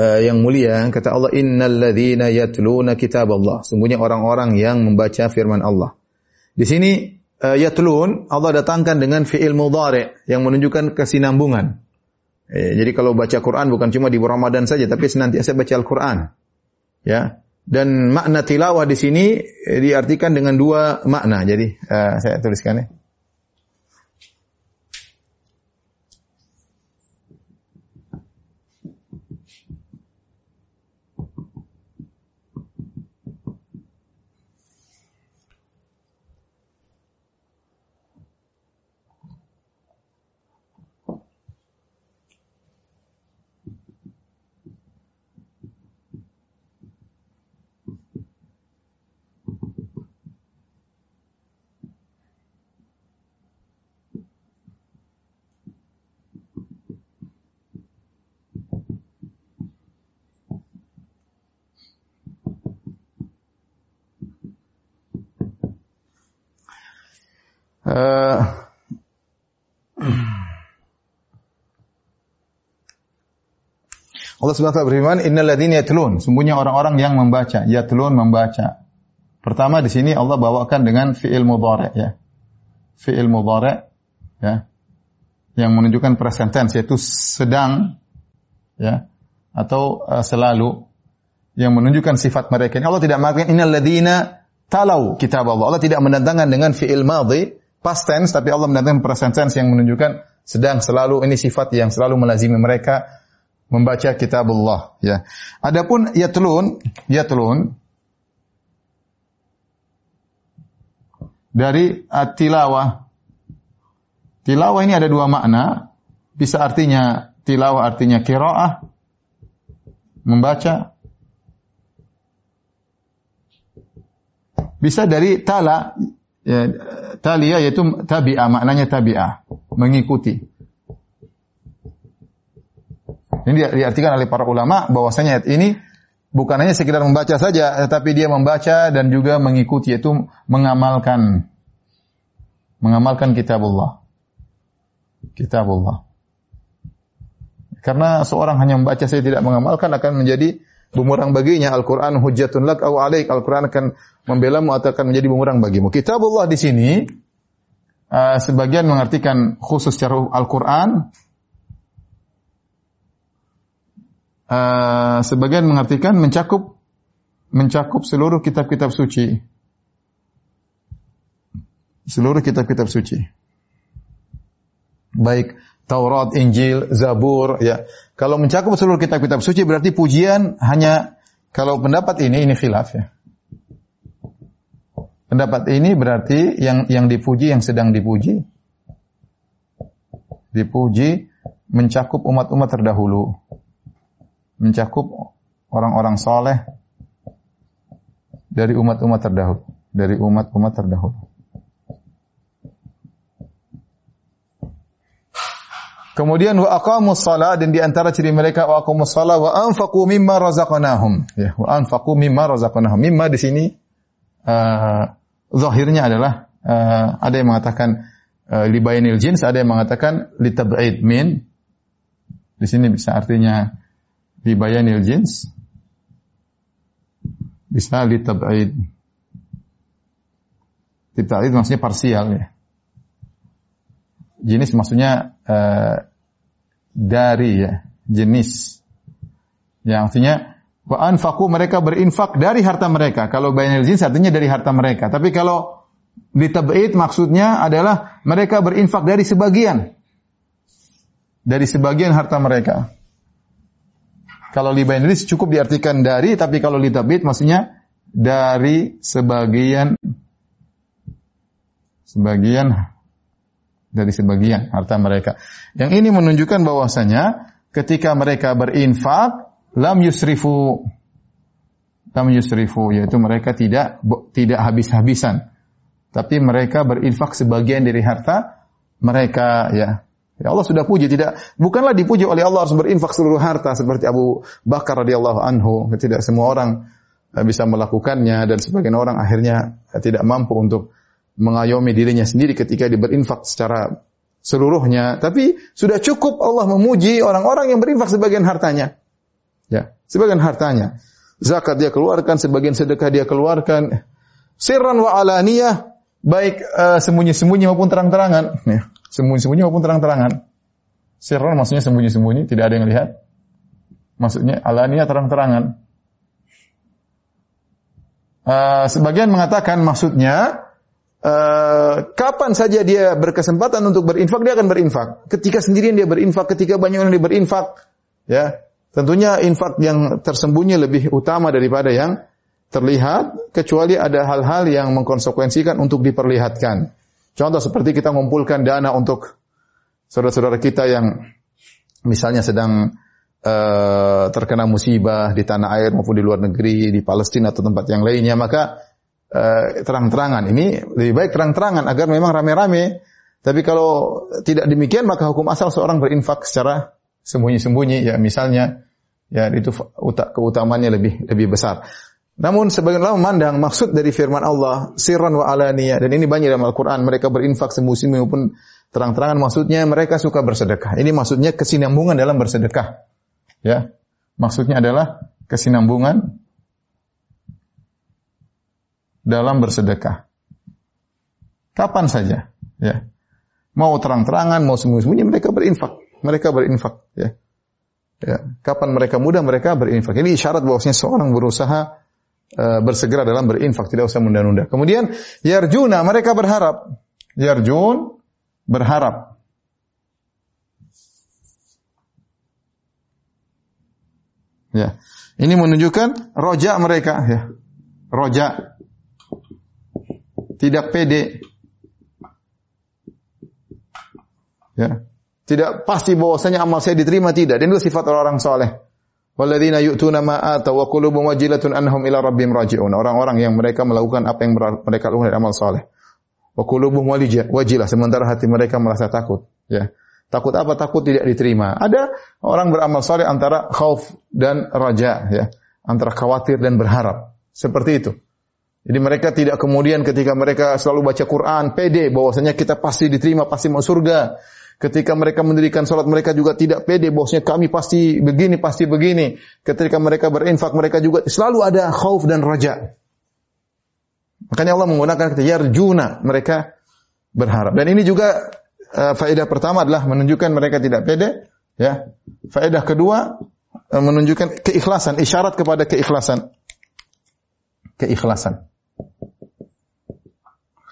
uh, yang mulia kata Allah innal ladzina yatluna kitab Allah sungguhnya orang-orang yang membaca firman Allah di sini uh, yatlun Allah datangkan dengan fiil mudhari yang menunjukkan kesinambungan. Eh, jadi kalau baca Quran bukan cuma di Ramadan saja tapi senantiasa baca Al-Qur'an. Ya. Dan makna tilawah di sini eh, diartikan dengan dua makna. Jadi uh, saya tuliskan ya. Uh, Allah Subhanahu wa taala berfirman, "Innal ladzina yatlun", sungguhnya orang-orang yang membaca, yatlun membaca. Pertama di sini Allah bawakan dengan fiil mudhari ya. Fiil mudhari ya. Yang menunjukkan present tense yaitu sedang ya atau uh, selalu yang menunjukkan sifat mereka. Allah tidak mengatakan innal ladzina talau kitab Allah. Allah tidak mendatangkan dengan fiil madhi past tense tapi Allah mendatangkan present tense yang menunjukkan sedang selalu ini sifat yang selalu melazimi mereka membaca kitabullah ya. Adapun yatlun yatlun dari tilawah tilawah ini ada dua makna. Bisa artinya tilawah artinya qiraah membaca. Bisa dari tala ya, talia yaitu tabi'ah, maknanya tabi'ah, mengikuti. Ini diartikan oleh para ulama bahwasanya ayat ini bukan hanya sekedar membaca saja, tetapi dia membaca dan juga mengikuti yaitu mengamalkan mengamalkan kitabullah. Kitabullah. Karena seorang hanya membaca saja tidak mengamalkan akan menjadi bumerang baginya. Al-Quran hujatun lak au alaik. Al-Quran akan membelamu atau akan menjadi bumerang bagimu. Kitabullah di sini uh, sebagian mengartikan khusus secara Al-Quran. Uh, sebagian mengartikan mencakup mencakup seluruh kitab-kitab suci. Seluruh kitab-kitab suci. Baik Taurat, Injil, Zabur, ya. Kalau mencakup seluruh kitab-kitab suci berarti pujian hanya kalau pendapat ini ini khilaf ya. Pendapat ini berarti yang yang dipuji yang sedang dipuji dipuji mencakup umat-umat terdahulu. Mencakup orang-orang soleh dari umat-umat terdahulu, dari umat-umat terdahulu. Kemudian wa aqamus shalah dan di antara ciri mereka wa aqamus shalah wa anfaqu mimma razaqnahum. Ya, wa anfaqu mimma razaqnahum. Mimma di sini uh, zahirnya adalah uh, ada yang mengatakan uh, libayanil jins, ada yang mengatakan litab'id min. Di sini bisa artinya libayanil jins. Bisa litab'id. Litab'id maksudnya parsial ya jenis maksudnya uh, dari ya, jenis. Yang artinya wa anfaqu mereka berinfak dari harta mereka. Kalau bainal jins artinya dari harta mereka. Tapi kalau ditab'id maksudnya adalah mereka berinfak dari sebagian. Dari sebagian harta mereka. Kalau li bainal cukup diartikan dari, tapi kalau litab'id maksudnya dari sebagian sebagian dari sebagian harta mereka. Yang ini menunjukkan bahwasanya ketika mereka berinfak lam yusrifu lam yusrifu yaitu mereka tidak tidak habis-habisan. Tapi mereka berinfak sebagian dari harta mereka ya. Ya Allah sudah puji tidak bukanlah dipuji oleh Allah harus berinfak seluruh harta seperti Abu Bakar radhiyallahu anhu. Tidak semua orang eh, bisa melakukannya dan sebagian orang akhirnya tidak mampu untuk mengayomi dirinya sendiri ketika dia berinfak secara seluruhnya. Tapi sudah cukup Allah memuji orang-orang yang berinfak sebagian hartanya. Ya, sebagian hartanya. Zakat dia keluarkan, sebagian sedekah dia keluarkan. Sirran wa alaniyah, baik uh, sembunyi-sembunyi maupun terang-terangan. Ya, sembunyi-sembunyi maupun terang-terangan. Sirran maksudnya sembunyi-sembunyi, tidak ada yang lihat. Maksudnya alaniyah terang-terangan. Uh, sebagian mengatakan maksudnya Uh, kapan saja dia berkesempatan untuk berinfak, dia akan berinfak. Ketika sendirian dia berinfak, ketika banyak orang dia berinfak, ya. Tentunya infak yang tersembunyi lebih utama daripada yang terlihat, kecuali ada hal-hal yang mengkonsekuensikan untuk diperlihatkan. Contoh seperti kita mengumpulkan dana untuk saudara-saudara kita yang misalnya sedang uh, terkena musibah di tanah air maupun di luar negeri, di Palestina atau tempat yang lainnya, maka uh, terang-terangan. Ini lebih baik terang-terangan agar memang rame-rame. Tapi kalau tidak demikian maka hukum asal seorang berinfak secara sembunyi-sembunyi ya misalnya ya itu keutamaannya lebih lebih besar. Namun sebagian ulama memandang maksud dari firman Allah sirran wa alaniyah dan ini banyak dalam Al-Qur'an mereka berinfak sembunyi maupun terang-terangan maksudnya mereka suka bersedekah. Ini maksudnya kesinambungan dalam bersedekah. Ya. Maksudnya adalah kesinambungan dalam bersedekah. Kapan saja, ya. Mau terang-terangan, mau sembunyi-sembunyi mereka berinfak. Mereka berinfak, ya. Ya, kapan mereka mudah mereka berinfak. Ini isyarat bahwasanya seorang berusaha uh, bersegera dalam berinfak, tidak usah menunda-nunda. Kemudian yarjuna mereka berharap. Yarjun berharap. Ya. Ini menunjukkan roja mereka ya. Roja tidak pede. Ya. Tidak pasti bahwasanya amal saya diterima tidak. Dan itu sifat orang-orang soleh. Walladzina yu'tuna ma atau wa qulubuhum wajilatun annahum ila rabbihim raji'un. Orang-orang yang mereka melakukan apa yang mereka lakukan dari amal soleh. Wa qulubuhum wajilah sementara hati mereka merasa takut, ya. Takut apa? Takut tidak diterima. Ada orang beramal soleh antara khauf dan raja, ya. Antara khawatir dan berharap. Seperti itu. Jadi mereka tidak kemudian ketika mereka selalu baca Quran, pede bahwasanya kita pasti diterima, pasti masuk surga. Ketika mereka mendirikan sholat mereka juga tidak pede bahwasanya kami pasti begini, pasti begini. Ketika mereka berinfak mereka juga selalu ada khauf dan raja. Makanya Allah menggunakan kata yarjuna, mereka berharap. Dan ini juga uh, faedah pertama adalah menunjukkan mereka tidak pede, ya. Faedah kedua uh, menunjukkan keikhlasan, isyarat kepada keikhlasan. Keikhlasan.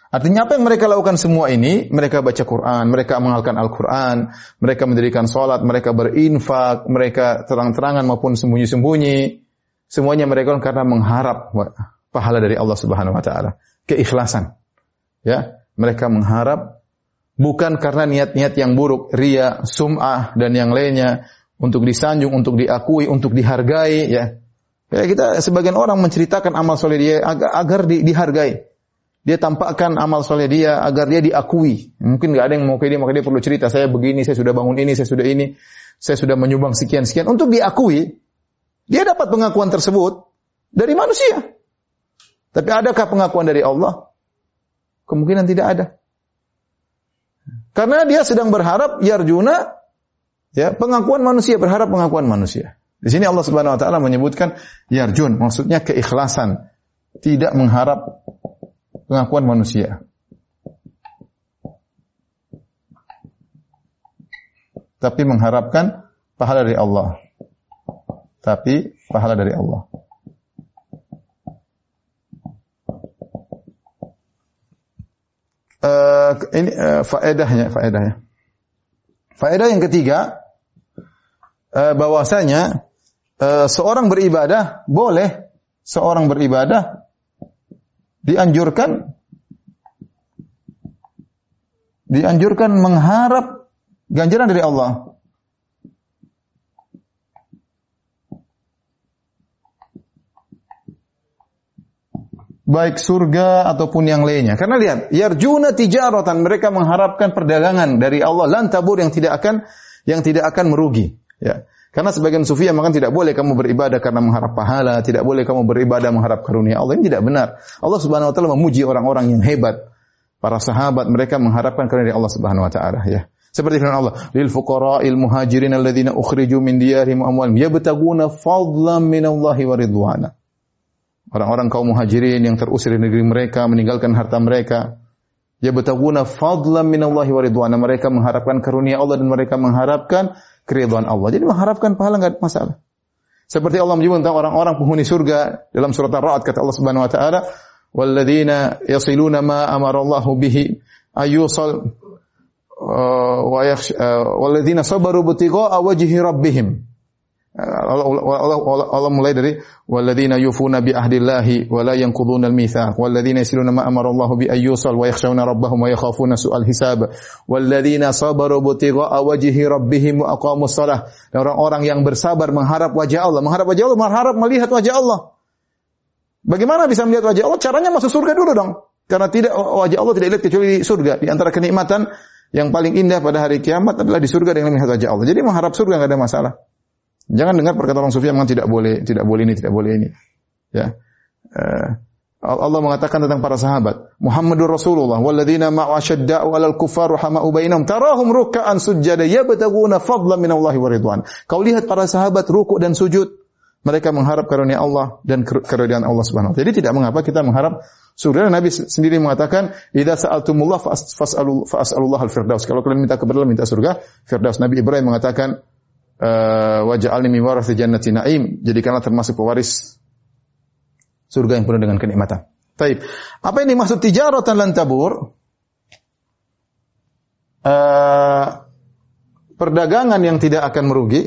Artinya apa yang mereka lakukan semua ini? Mereka baca Quran, mereka mengalkan Al-Quran, mereka mendirikan sholat, mereka berinfak, mereka terang-terangan maupun sembunyi-sembunyi. Semuanya mereka karena mengharap pahala dari Allah Subhanahu Wa Taala, keikhlasan. Ya, mereka mengharap bukan karena niat-niat yang buruk, ria, sum'ah dan yang lainnya untuk disanjung, untuk diakui, untuk dihargai. Ya, ya kita sebagian orang menceritakan amal soleh dia agar, agar di, dihargai dia tampakkan amal soleh dia agar dia diakui. Mungkin nggak ada yang mau ke dia, maka dia perlu cerita. Saya begini, saya sudah bangun ini, saya sudah ini, saya sudah menyumbang sekian sekian untuk diakui. Dia dapat pengakuan tersebut dari manusia. Tapi adakah pengakuan dari Allah? Kemungkinan tidak ada. Karena dia sedang berharap yarjuna ya pengakuan manusia, berharap pengakuan manusia. Di sini Allah Subhanahu wa taala menyebutkan yarjun, maksudnya keikhlasan, tidak mengharap pengakuan manusia. Tapi mengharapkan pahala dari Allah. Tapi pahala dari Allah. Uh, ini uh, faedahnya, faedahnya. Faedah yang ketiga, uh, bahwasanya uh, seorang beribadah boleh seorang beribadah dianjurkan dianjurkan mengharap ganjaran dari Allah. Baik surga ataupun yang lainnya. Karena lihat, yarjuna tijaratan, mereka mengharapkan perdagangan dari Allah lan tabur yang tidak akan yang tidak akan merugi, ya. Karena sebagian sufi yang makan tidak boleh kamu beribadah karena mengharap pahala, tidak boleh kamu beribadah mengharap karunia Allah. Ini tidak benar. Allah Subhanahu wa taala memuji orang-orang yang hebat. Para sahabat mereka mengharapkan karunia Allah Subhanahu wa taala ya. Seperti firman Allah, "Lil fuqara'il muhajirin alladziina ukhriju min diyarihim amwalihim yabtaguna fadlan minallahi wa ridwana." Orang-orang kaum muhajirin yang terusir dari negeri mereka, meninggalkan harta mereka, yabtaguna fadlan minallahi wa ridwana. Mereka mengharapkan karunia Allah dan mereka mengharapkan keridhaan Allah. Jadi mengharapkan pahala enggak masalah. Seperti Allah menyebut tentang orang-orang penghuni surga dalam surat Ar-Ra'd kata Allah Subhanahu wa taala, "Walladzina yasiluna ma amara Allah bihi ayusal uh, wa yakhsh uh, walladzina sabaru btigha'a wajhi rabbihim." Allah, Allah, Allah, mulai dari walladzina yufuna bi ahdillahi wa la yanquduna al-mitsaq walladzina yasiluna ma amara Allah bi ayyusal wa yakhshawna rabbahum wa yakhafuna su'al hisab walladzina sabaru butigha'a wajhi rabbihim wa aqamus shalah orang-orang yang bersabar mengharap wajah Allah mengharap wajah Allah mengharap melihat wajah Allah Bagaimana bisa melihat wajah Allah? Caranya masuk surga dulu dong. Karena tidak wajah Allah tidak dilihat kecuali di surga. Di antara kenikmatan yang paling indah pada hari kiamat adalah di surga dengan melihat wajah Allah. Jadi mengharap surga nggak ada masalah. Jangan dengar perkataan orang sufi yang tidak boleh, tidak boleh ini, tidak boleh ini. Ya. Uh, Allah mengatakan tentang para sahabat, Muhammadur Rasulullah walladzina ma'a syadda'u 'alal kuffar rahama'u bainahum tarahum ruk'an sujada yabtaguna fadlan minallahi wa ridwan. Kau lihat para sahabat rukuk dan sujud, mereka mengharap karunia Allah dan keridhaan Allah Subhanahu wa taala. Jadi tidak mengapa kita mengharap surga. Nabi sendiri mengatakan, "Idza sa'altumullah fas'alu fas'alullah al-firdaus." Kalau kalian minta kepada minta surga, firdaus. Nabi Ibrahim mengatakan, uh, waj'alni min warathi jannati na'im. Jadikanlah termasuk pewaris surga yang penuh dengan kenikmatan. Taib. Apa ini maksud tijaratan lan tabur? Uh, perdagangan yang tidak akan merugi.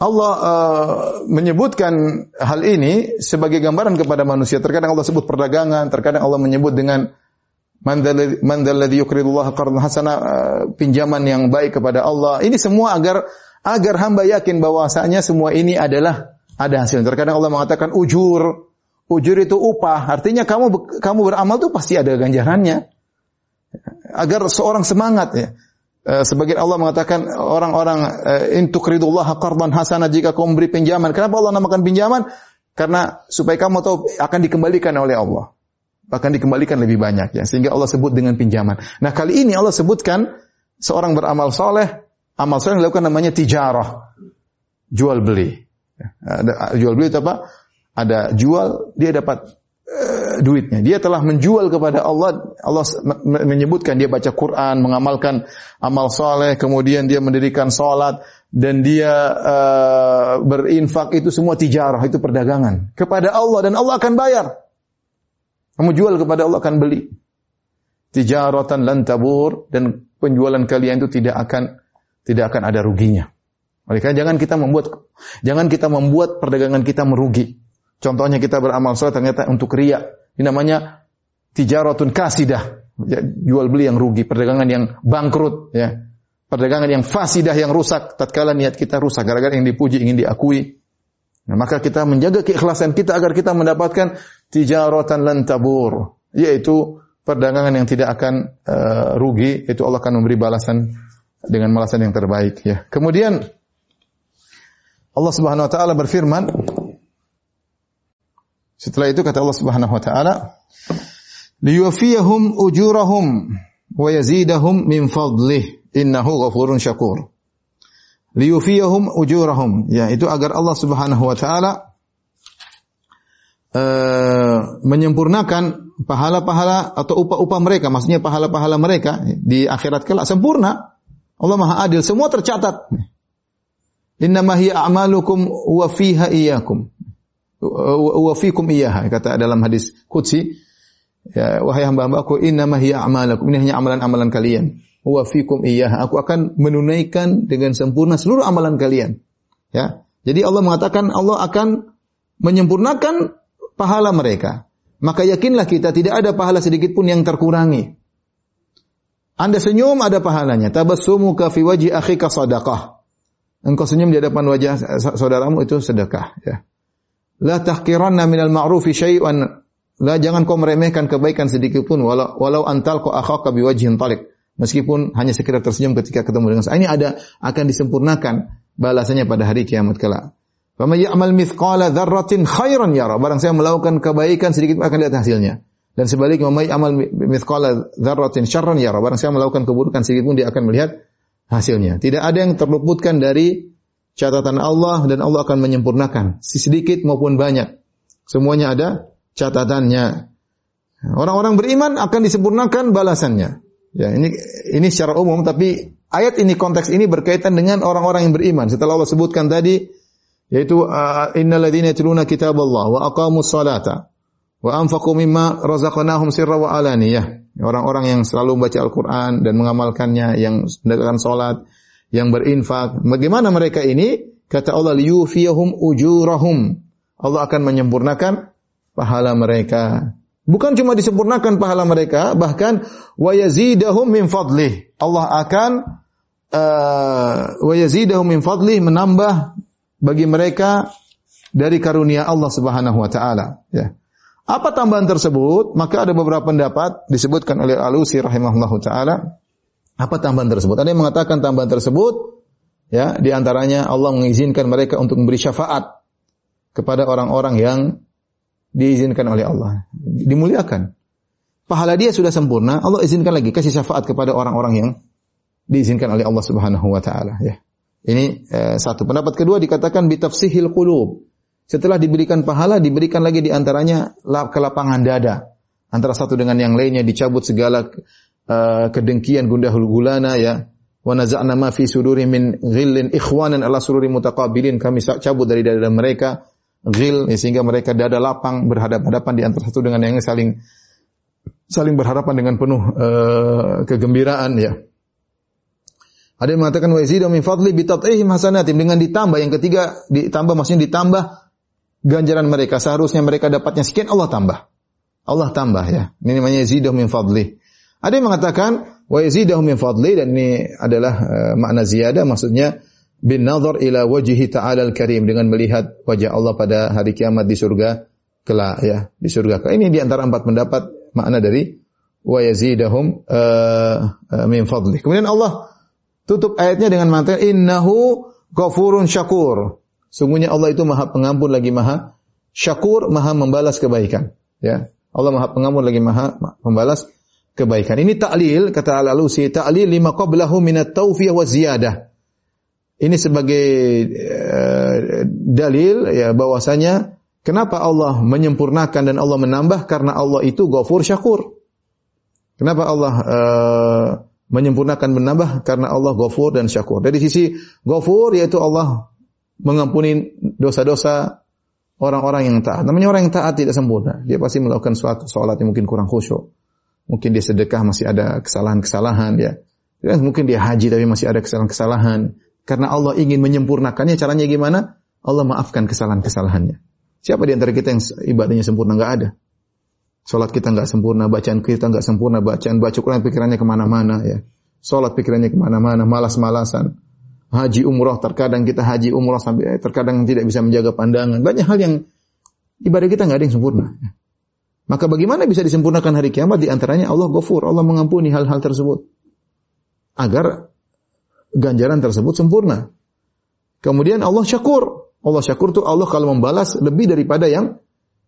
Allah uh, menyebutkan hal ini sebagai gambaran kepada manusia. Terkadang Allah sebut perdagangan, terkadang Allah menyebut dengan mandalladzi yuqridullah qardan hasana uh, pinjaman yang baik kepada Allah. Ini semua agar agar hamba yakin bahwasanya semua ini adalah ada hasil. Terkadang Allah mengatakan ujur. Ujur itu upah. Artinya kamu kamu beramal itu pasti ada ganjarannya. Agar seorang semangat ya. Uh, sebagian Allah mengatakan orang-orang uh, intukridullah qardan hasana jika kau memberi pinjaman. Kenapa Allah namakan pinjaman? Karena supaya kamu tahu akan dikembalikan oleh Allah. Akan dikembalikan lebih banyak ya. Sehingga Allah sebut dengan pinjaman. Nah kali ini Allah sebutkan seorang beramal soleh, amal soleh yang dilakukan namanya tijarah. Jual beli. Ya, ada, jual beli itu apa? Ada jual, dia dapat duitnya. Dia telah menjual kepada Allah. Allah menyebutkan dia baca Quran, mengamalkan amal soleh, kemudian dia mendirikan sholat, dan dia uh, berinfak itu semua tijarah, itu perdagangan kepada Allah dan Allah akan bayar. Kamu jual kepada Allah akan beli. Tijaratan lan tabur dan penjualan kalian itu tidak akan tidak akan ada ruginya. Oleh karena jangan kita membuat jangan kita membuat perdagangan kita merugi. Contohnya kita beramal soleh ternyata untuk ria. Ini namanya tijaratun kasidah. Ya, jual beli yang rugi, perdagangan yang bangkrut. Ya. perdagangan yang fasidah yang rusak tatkala niat kita rusak gara-gara yang dipuji ingin diakui. Nah, maka kita menjaga keikhlasan kita agar kita mendapatkan tijaratan lan tabur, yaitu perdagangan yang tidak akan uh, rugi, itu Allah akan memberi balasan dengan balasan yang terbaik ya. Kemudian Allah Subhanahu wa taala berfirman setelah itu kata Allah Subhanahu wa taala liyuwafiyahum ujurahum wa yazidahum min fadlih innahu ghafurun syakur. Liyufiyahum ujurahum. Ya, itu agar Allah Subhanahu wa taala uh, menyempurnakan pahala-pahala atau upah-upah mereka, maksudnya pahala-pahala mereka di akhirat kelak sempurna. Allah Maha Adil, semua tercatat. Innama hiya a'malukum wa fiha iyyakum. Wa fikum iyyaha kata dalam hadis qudsi Ya, wahai hamba-hambaku, innama hiya a'malakum. Ini hanya amalan-amalan kalian. Wa fikum iyyaha. Aku akan menunaikan dengan sempurna seluruh amalan kalian. Ya. Jadi Allah mengatakan Allah akan menyempurnakan pahala mereka. Maka yakinlah kita tidak ada pahala sedikit pun yang terkurangi. Anda senyum ada pahalanya. Tabassumuka fi wajhi akhika sadaqah. Engkau senyum di hadapan wajah saudaramu itu sedekah, ya. La tahqiranna minal ma'rufi syai'an lah jangan kau meremehkan kebaikan sedikit pun walau walau antal kau akhaka biwajhin talik. Meskipun hanya sekedar tersenyum ketika ketemu dengan saya. Ini ada akan disempurnakan balasannya pada hari kiamat kelak. Fama ya'mal mithqala dzarratin khairan yara. Barang saya melakukan kebaikan sedikit akan lihat hasilnya. Dan sebaliknya fama ya'mal mithqala dzarratin syarran yara. Barang saya melakukan keburukan sedikit pun dia akan melihat hasilnya. Tidak ada yang terluputkan dari catatan Allah dan Allah akan menyempurnakan sedikit maupun banyak. Semuanya ada catatannya. Orang-orang beriman akan disempurnakan balasannya. Ya, ini ini secara umum tapi ayat ini konteks ini berkaitan dengan orang-orang yang beriman. Setelah Allah sebutkan tadi yaitu uh, innalladzina yatluna kitaballah wa aqamus salata wa anfaqu mimma razaqnahum sirra wa alaniyah. Orang-orang yang selalu membaca Al-Qur'an dan mengamalkannya, yang mendirikan salat, yang berinfak. Bagaimana mereka ini? Kata Allah liyufiyahum ujurahum. Allah akan menyempurnakan pahala mereka. Bukan cuma disempurnakan pahala mereka, bahkan wa yazidahum min fadlih. Allah akan uh, wa yazidahum min fadlih menambah bagi mereka dari karunia Allah Subhanahu wa taala, ya. Apa tambahan tersebut? Maka ada beberapa pendapat disebutkan oleh Alusi rahimahullahu taala. Apa tambahan tersebut? Ada yang mengatakan tambahan tersebut ya, di antaranya Allah mengizinkan mereka untuk memberi syafaat kepada orang-orang yang diizinkan oleh Allah, dimuliakan. Pahala dia sudah sempurna, Allah izinkan lagi kasih syafaat kepada orang-orang yang diizinkan oleh Allah Subhanahu wa taala ya. Ini eh, satu. Pendapat kedua dikatakan bitafsihil qulub. Setelah diberikan pahala, diberikan lagi di antaranya kelapangan dada. Antara satu dengan yang lainnya dicabut segala uh, kedengkian gundah gulana ya. Wa naza'na ma fi suduri min ghillin ikhwanan ala sururi mutaqabilin. Kami cabut dari dada mereka ghil ya, sehingga mereka dada lapang berhadapan-hadapan di antara satu dengan yang saling saling berhadapan dengan penuh uh, kegembiraan ya. Ada yang mengatakan wa yazidu min fadli bi tat'ihim hasanatim dengan ditambah yang ketiga ditambah maksudnya ditambah ganjaran mereka seharusnya mereka dapatnya sekian Allah tambah. Allah tambah ya. Ini namanya yazidu min fadli. Ada yang mengatakan wa yazidu min fadli dan ini adalah uh, makna ziyadah maksudnya bin nazar ila wajhi ta'ala al-karim dengan melihat wajah Allah pada hari kiamat di surga kelak ya di surga kelak. Ini di antara empat pendapat makna dari wa yazidahum uh, uh, min fadli. Kemudian Allah tutup ayatnya dengan mengatakan innahu ghafurun syakur. Sungguhnya Allah itu Maha Pengampun lagi Maha Syakur, Maha membalas kebaikan. Ya. Allah Maha Pengampun lagi Maha membalas kebaikan. Ini ta'lil kata Al-Alusi, ta'lil lima qablahu minat tawfiyah wa ziyadah. Ini sebagai uh, dalil ya bahwasanya kenapa Allah menyempurnakan dan Allah menambah karena Allah itu Ghafur Syakur. Kenapa Allah uh, menyempurnakan menambah karena Allah Ghafur dan Syakur. Dari sisi Ghafur yaitu Allah mengampuni dosa-dosa orang-orang yang taat. Namanya orang yang taat tidak sempurna. Dia pasti melakukan suatu salat yang mungkin kurang khusyuk. Mungkin dia sedekah masih ada kesalahan-kesalahan ya. Mungkin dia haji tapi masih ada kesalahan-kesalahan. Karena Allah ingin menyempurnakannya, caranya gimana? Allah maafkan kesalahan-kesalahannya. Siapa di antara kita yang ibadahnya sempurna? Enggak ada. Salat kita enggak sempurna, bacaan kita enggak sempurna, bacaan baca Quran pikirannya ke mana-mana ya. Sholat pikirannya ke mana-mana, malas-malasan. Haji umroh, terkadang kita haji umroh sampai terkadang tidak bisa menjaga pandangan. Banyak hal yang ibadah kita nggak ada yang sempurna. Maka bagaimana bisa disempurnakan hari kiamat? Di antaranya Allah ghafur, Allah mengampuni hal-hal tersebut. Agar ganjaran tersebut sempurna. Kemudian Allah syakur. Allah syakur itu Allah kalau membalas lebih daripada yang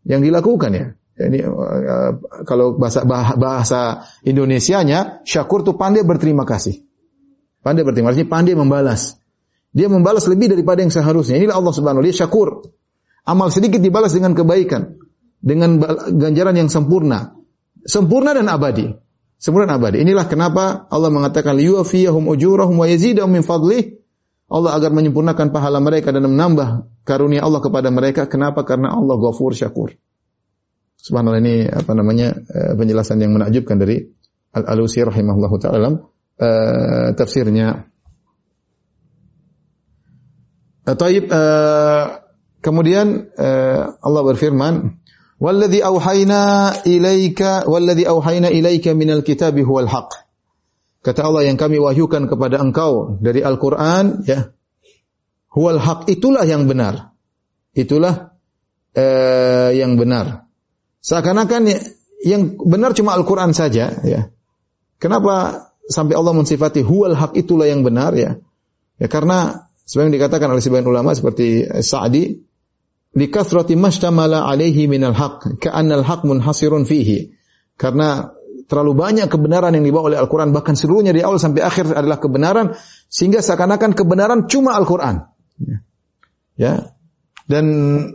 yang dilakukan ya. Ini uh, kalau bahasa bahasa Indonesianya syakur itu pandai berterima kasih. Pandai berterima kasih, pandai membalas. Dia membalas lebih daripada yang seharusnya. Inilah Allah Subhanahu wa taala, syakur. Amal sedikit dibalas dengan kebaikan, dengan ganjaran yang sempurna. Sempurna dan abadi. Sempurna dan abadi. Inilah kenapa Allah mengatakan liyuwafiyahum ujurahum wa yazidahum min fadlih. Allah agar menyempurnakan pahala mereka dan menambah karunia Allah kepada mereka. Kenapa? Karena Allah ghafur syakur. Subhanallah ini apa namanya uh, penjelasan yang menakjubkan dari Al-Alusi rahimahullahu taala dalam uh, tafsirnya. Uh, taib uh, kemudian uh, Allah berfirman, "Walladzi auhayna ilaika walladzi auhayna ilaika minal kitabi huwal haqq." Kata Allah yang kami wahyukan kepada engkau dari Al-Qur'an ya. Huwal haq itulah yang benar. Itulah uh, yang benar. Seakan-akan ya, yang benar cuma Al-Quran saja, ya. Kenapa sampai Allah mensifati huwal hak itulah yang benar ya? Ya karena sebagian dikatakan oleh sebagian ulama seperti Sa'di likathrati mashtamala alaihi minal haq ka'annal haq munhasirun fihi. Karena terlalu banyak kebenaran yang dibawa oleh Al-Quran bahkan seluruhnya dari awal sampai akhir adalah kebenaran sehingga seakan-akan kebenaran cuma Al-Quran. Ya. Dan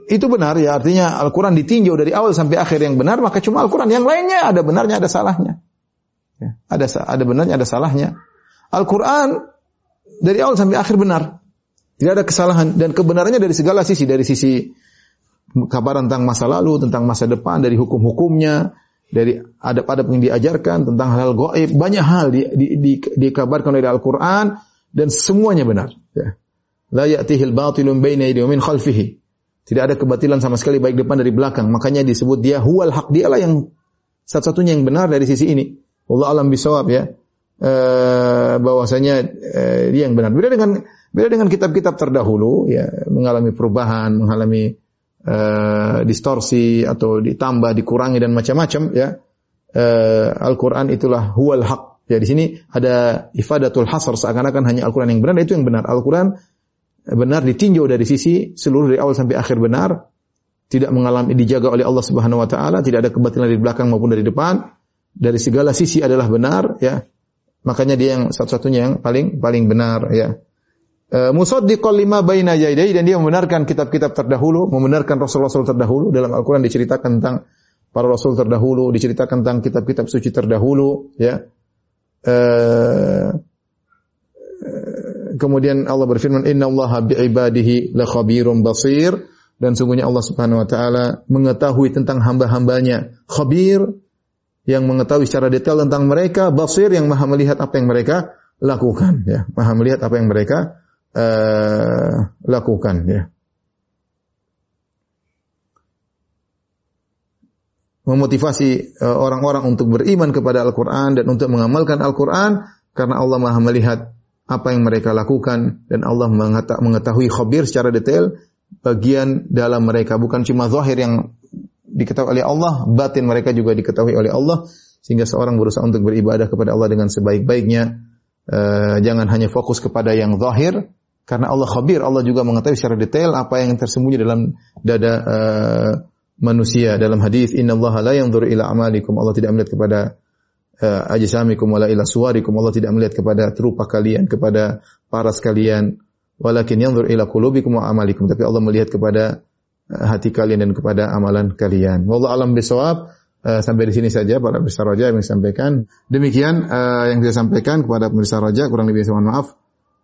itu benar ya, artinya Al-Quran ditinjau dari awal sampai akhir yang benar, maka cuma Al-Quran. Yang lainnya ada benarnya, ada salahnya. Ya, ada ada benarnya, ada salahnya. Al-Quran dari awal sampai akhir benar. Tidak ada kesalahan. Dan kebenarannya dari segala sisi. Dari sisi kabar tentang masa lalu, tentang masa depan, dari hukum-hukumnya, dari adab-adab yang diajarkan, tentang hal-hal goib. Banyak hal di, di, di, dikabarkan oleh Al-Quran, dan semuanya benar. Ya. La ya'tihil batilun baina yadayhi min khalfihi. Tidak ada kebatilan sama sekali baik depan dari belakang. Makanya disebut dia huwal haq. Dialah yang satu-satunya yang benar dari sisi ini. Allah alam bisawab ya. E, bahwasanya e, dia yang benar. Beda dengan beda dengan kitab-kitab terdahulu ya mengalami perubahan, mengalami e, distorsi atau ditambah, dikurangi dan macam-macam ya. E, Al-Qur'an itulah huwal haq. Ya di sini ada ifadatul hasr seakan-akan hanya Al-Qur'an yang benar, itu yang benar. Al-Qur'an benar ditinjau dari sisi seluruh dari awal sampai akhir benar, tidak mengalami dijaga oleh Allah Subhanahu wa taala, tidak ada kebatilan dari belakang maupun dari depan, dari segala sisi adalah benar ya. Makanya dia yang satu-satunya yang paling paling benar ya. E, musaddiqal lima baina yadayhi dan dia membenarkan kitab-kitab terdahulu, membenarkan rasul-rasul terdahulu. Dalam Al-Qur'an diceritakan tentang para rasul terdahulu, diceritakan tentang kitab-kitab suci terdahulu ya. Eh kemudian Allah berfirman Inna Allah bi'ibadihi la khabirum basir. Dan sungguhnya Allah Subhanahu wa taala mengetahui tentang hamba-hambanya. Khabir yang mengetahui secara detail tentang mereka basir yang maha melihat apa yang mereka lakukan ya. Maha melihat apa yang mereka uh, lakukan ya. Memotivasi eh, orang-orang uh, untuk beriman kepada Al-Qur'an dan untuk mengamalkan Al-Qur'an karena Allah Maha melihat apa yang mereka lakukan dan Allah mengetahui khabir secara detail bagian dalam mereka. Bukan cuma zahir yang diketahui oleh Allah, batin mereka juga diketahui oleh Allah. Sehingga seorang berusaha untuk beribadah kepada Allah dengan sebaik-baiknya. Uh, jangan hanya fokus kepada yang zahir karena Allah khabir, Allah juga mengetahui secara detail apa yang tersembunyi dalam dada uh, manusia. Dalam hadis Inna Allah la yanzur ila amalikum. Allah tidak melihat kepada uh, ajsamikum wala ila suwarikum. Allah tidak melihat kepada terupa kalian kepada paras kalian. Walakin yanzur ila qulubikum wa amalikum. Tapi Allah melihat kepada uh, hati kalian dan kepada amalan kalian. Wallahu alam bisawab uh, sampai di sini saja para pemirsa roja yang sampaikan. Demikian uh, yang saya sampaikan kepada pemirsa roja kurang lebih mohon maaf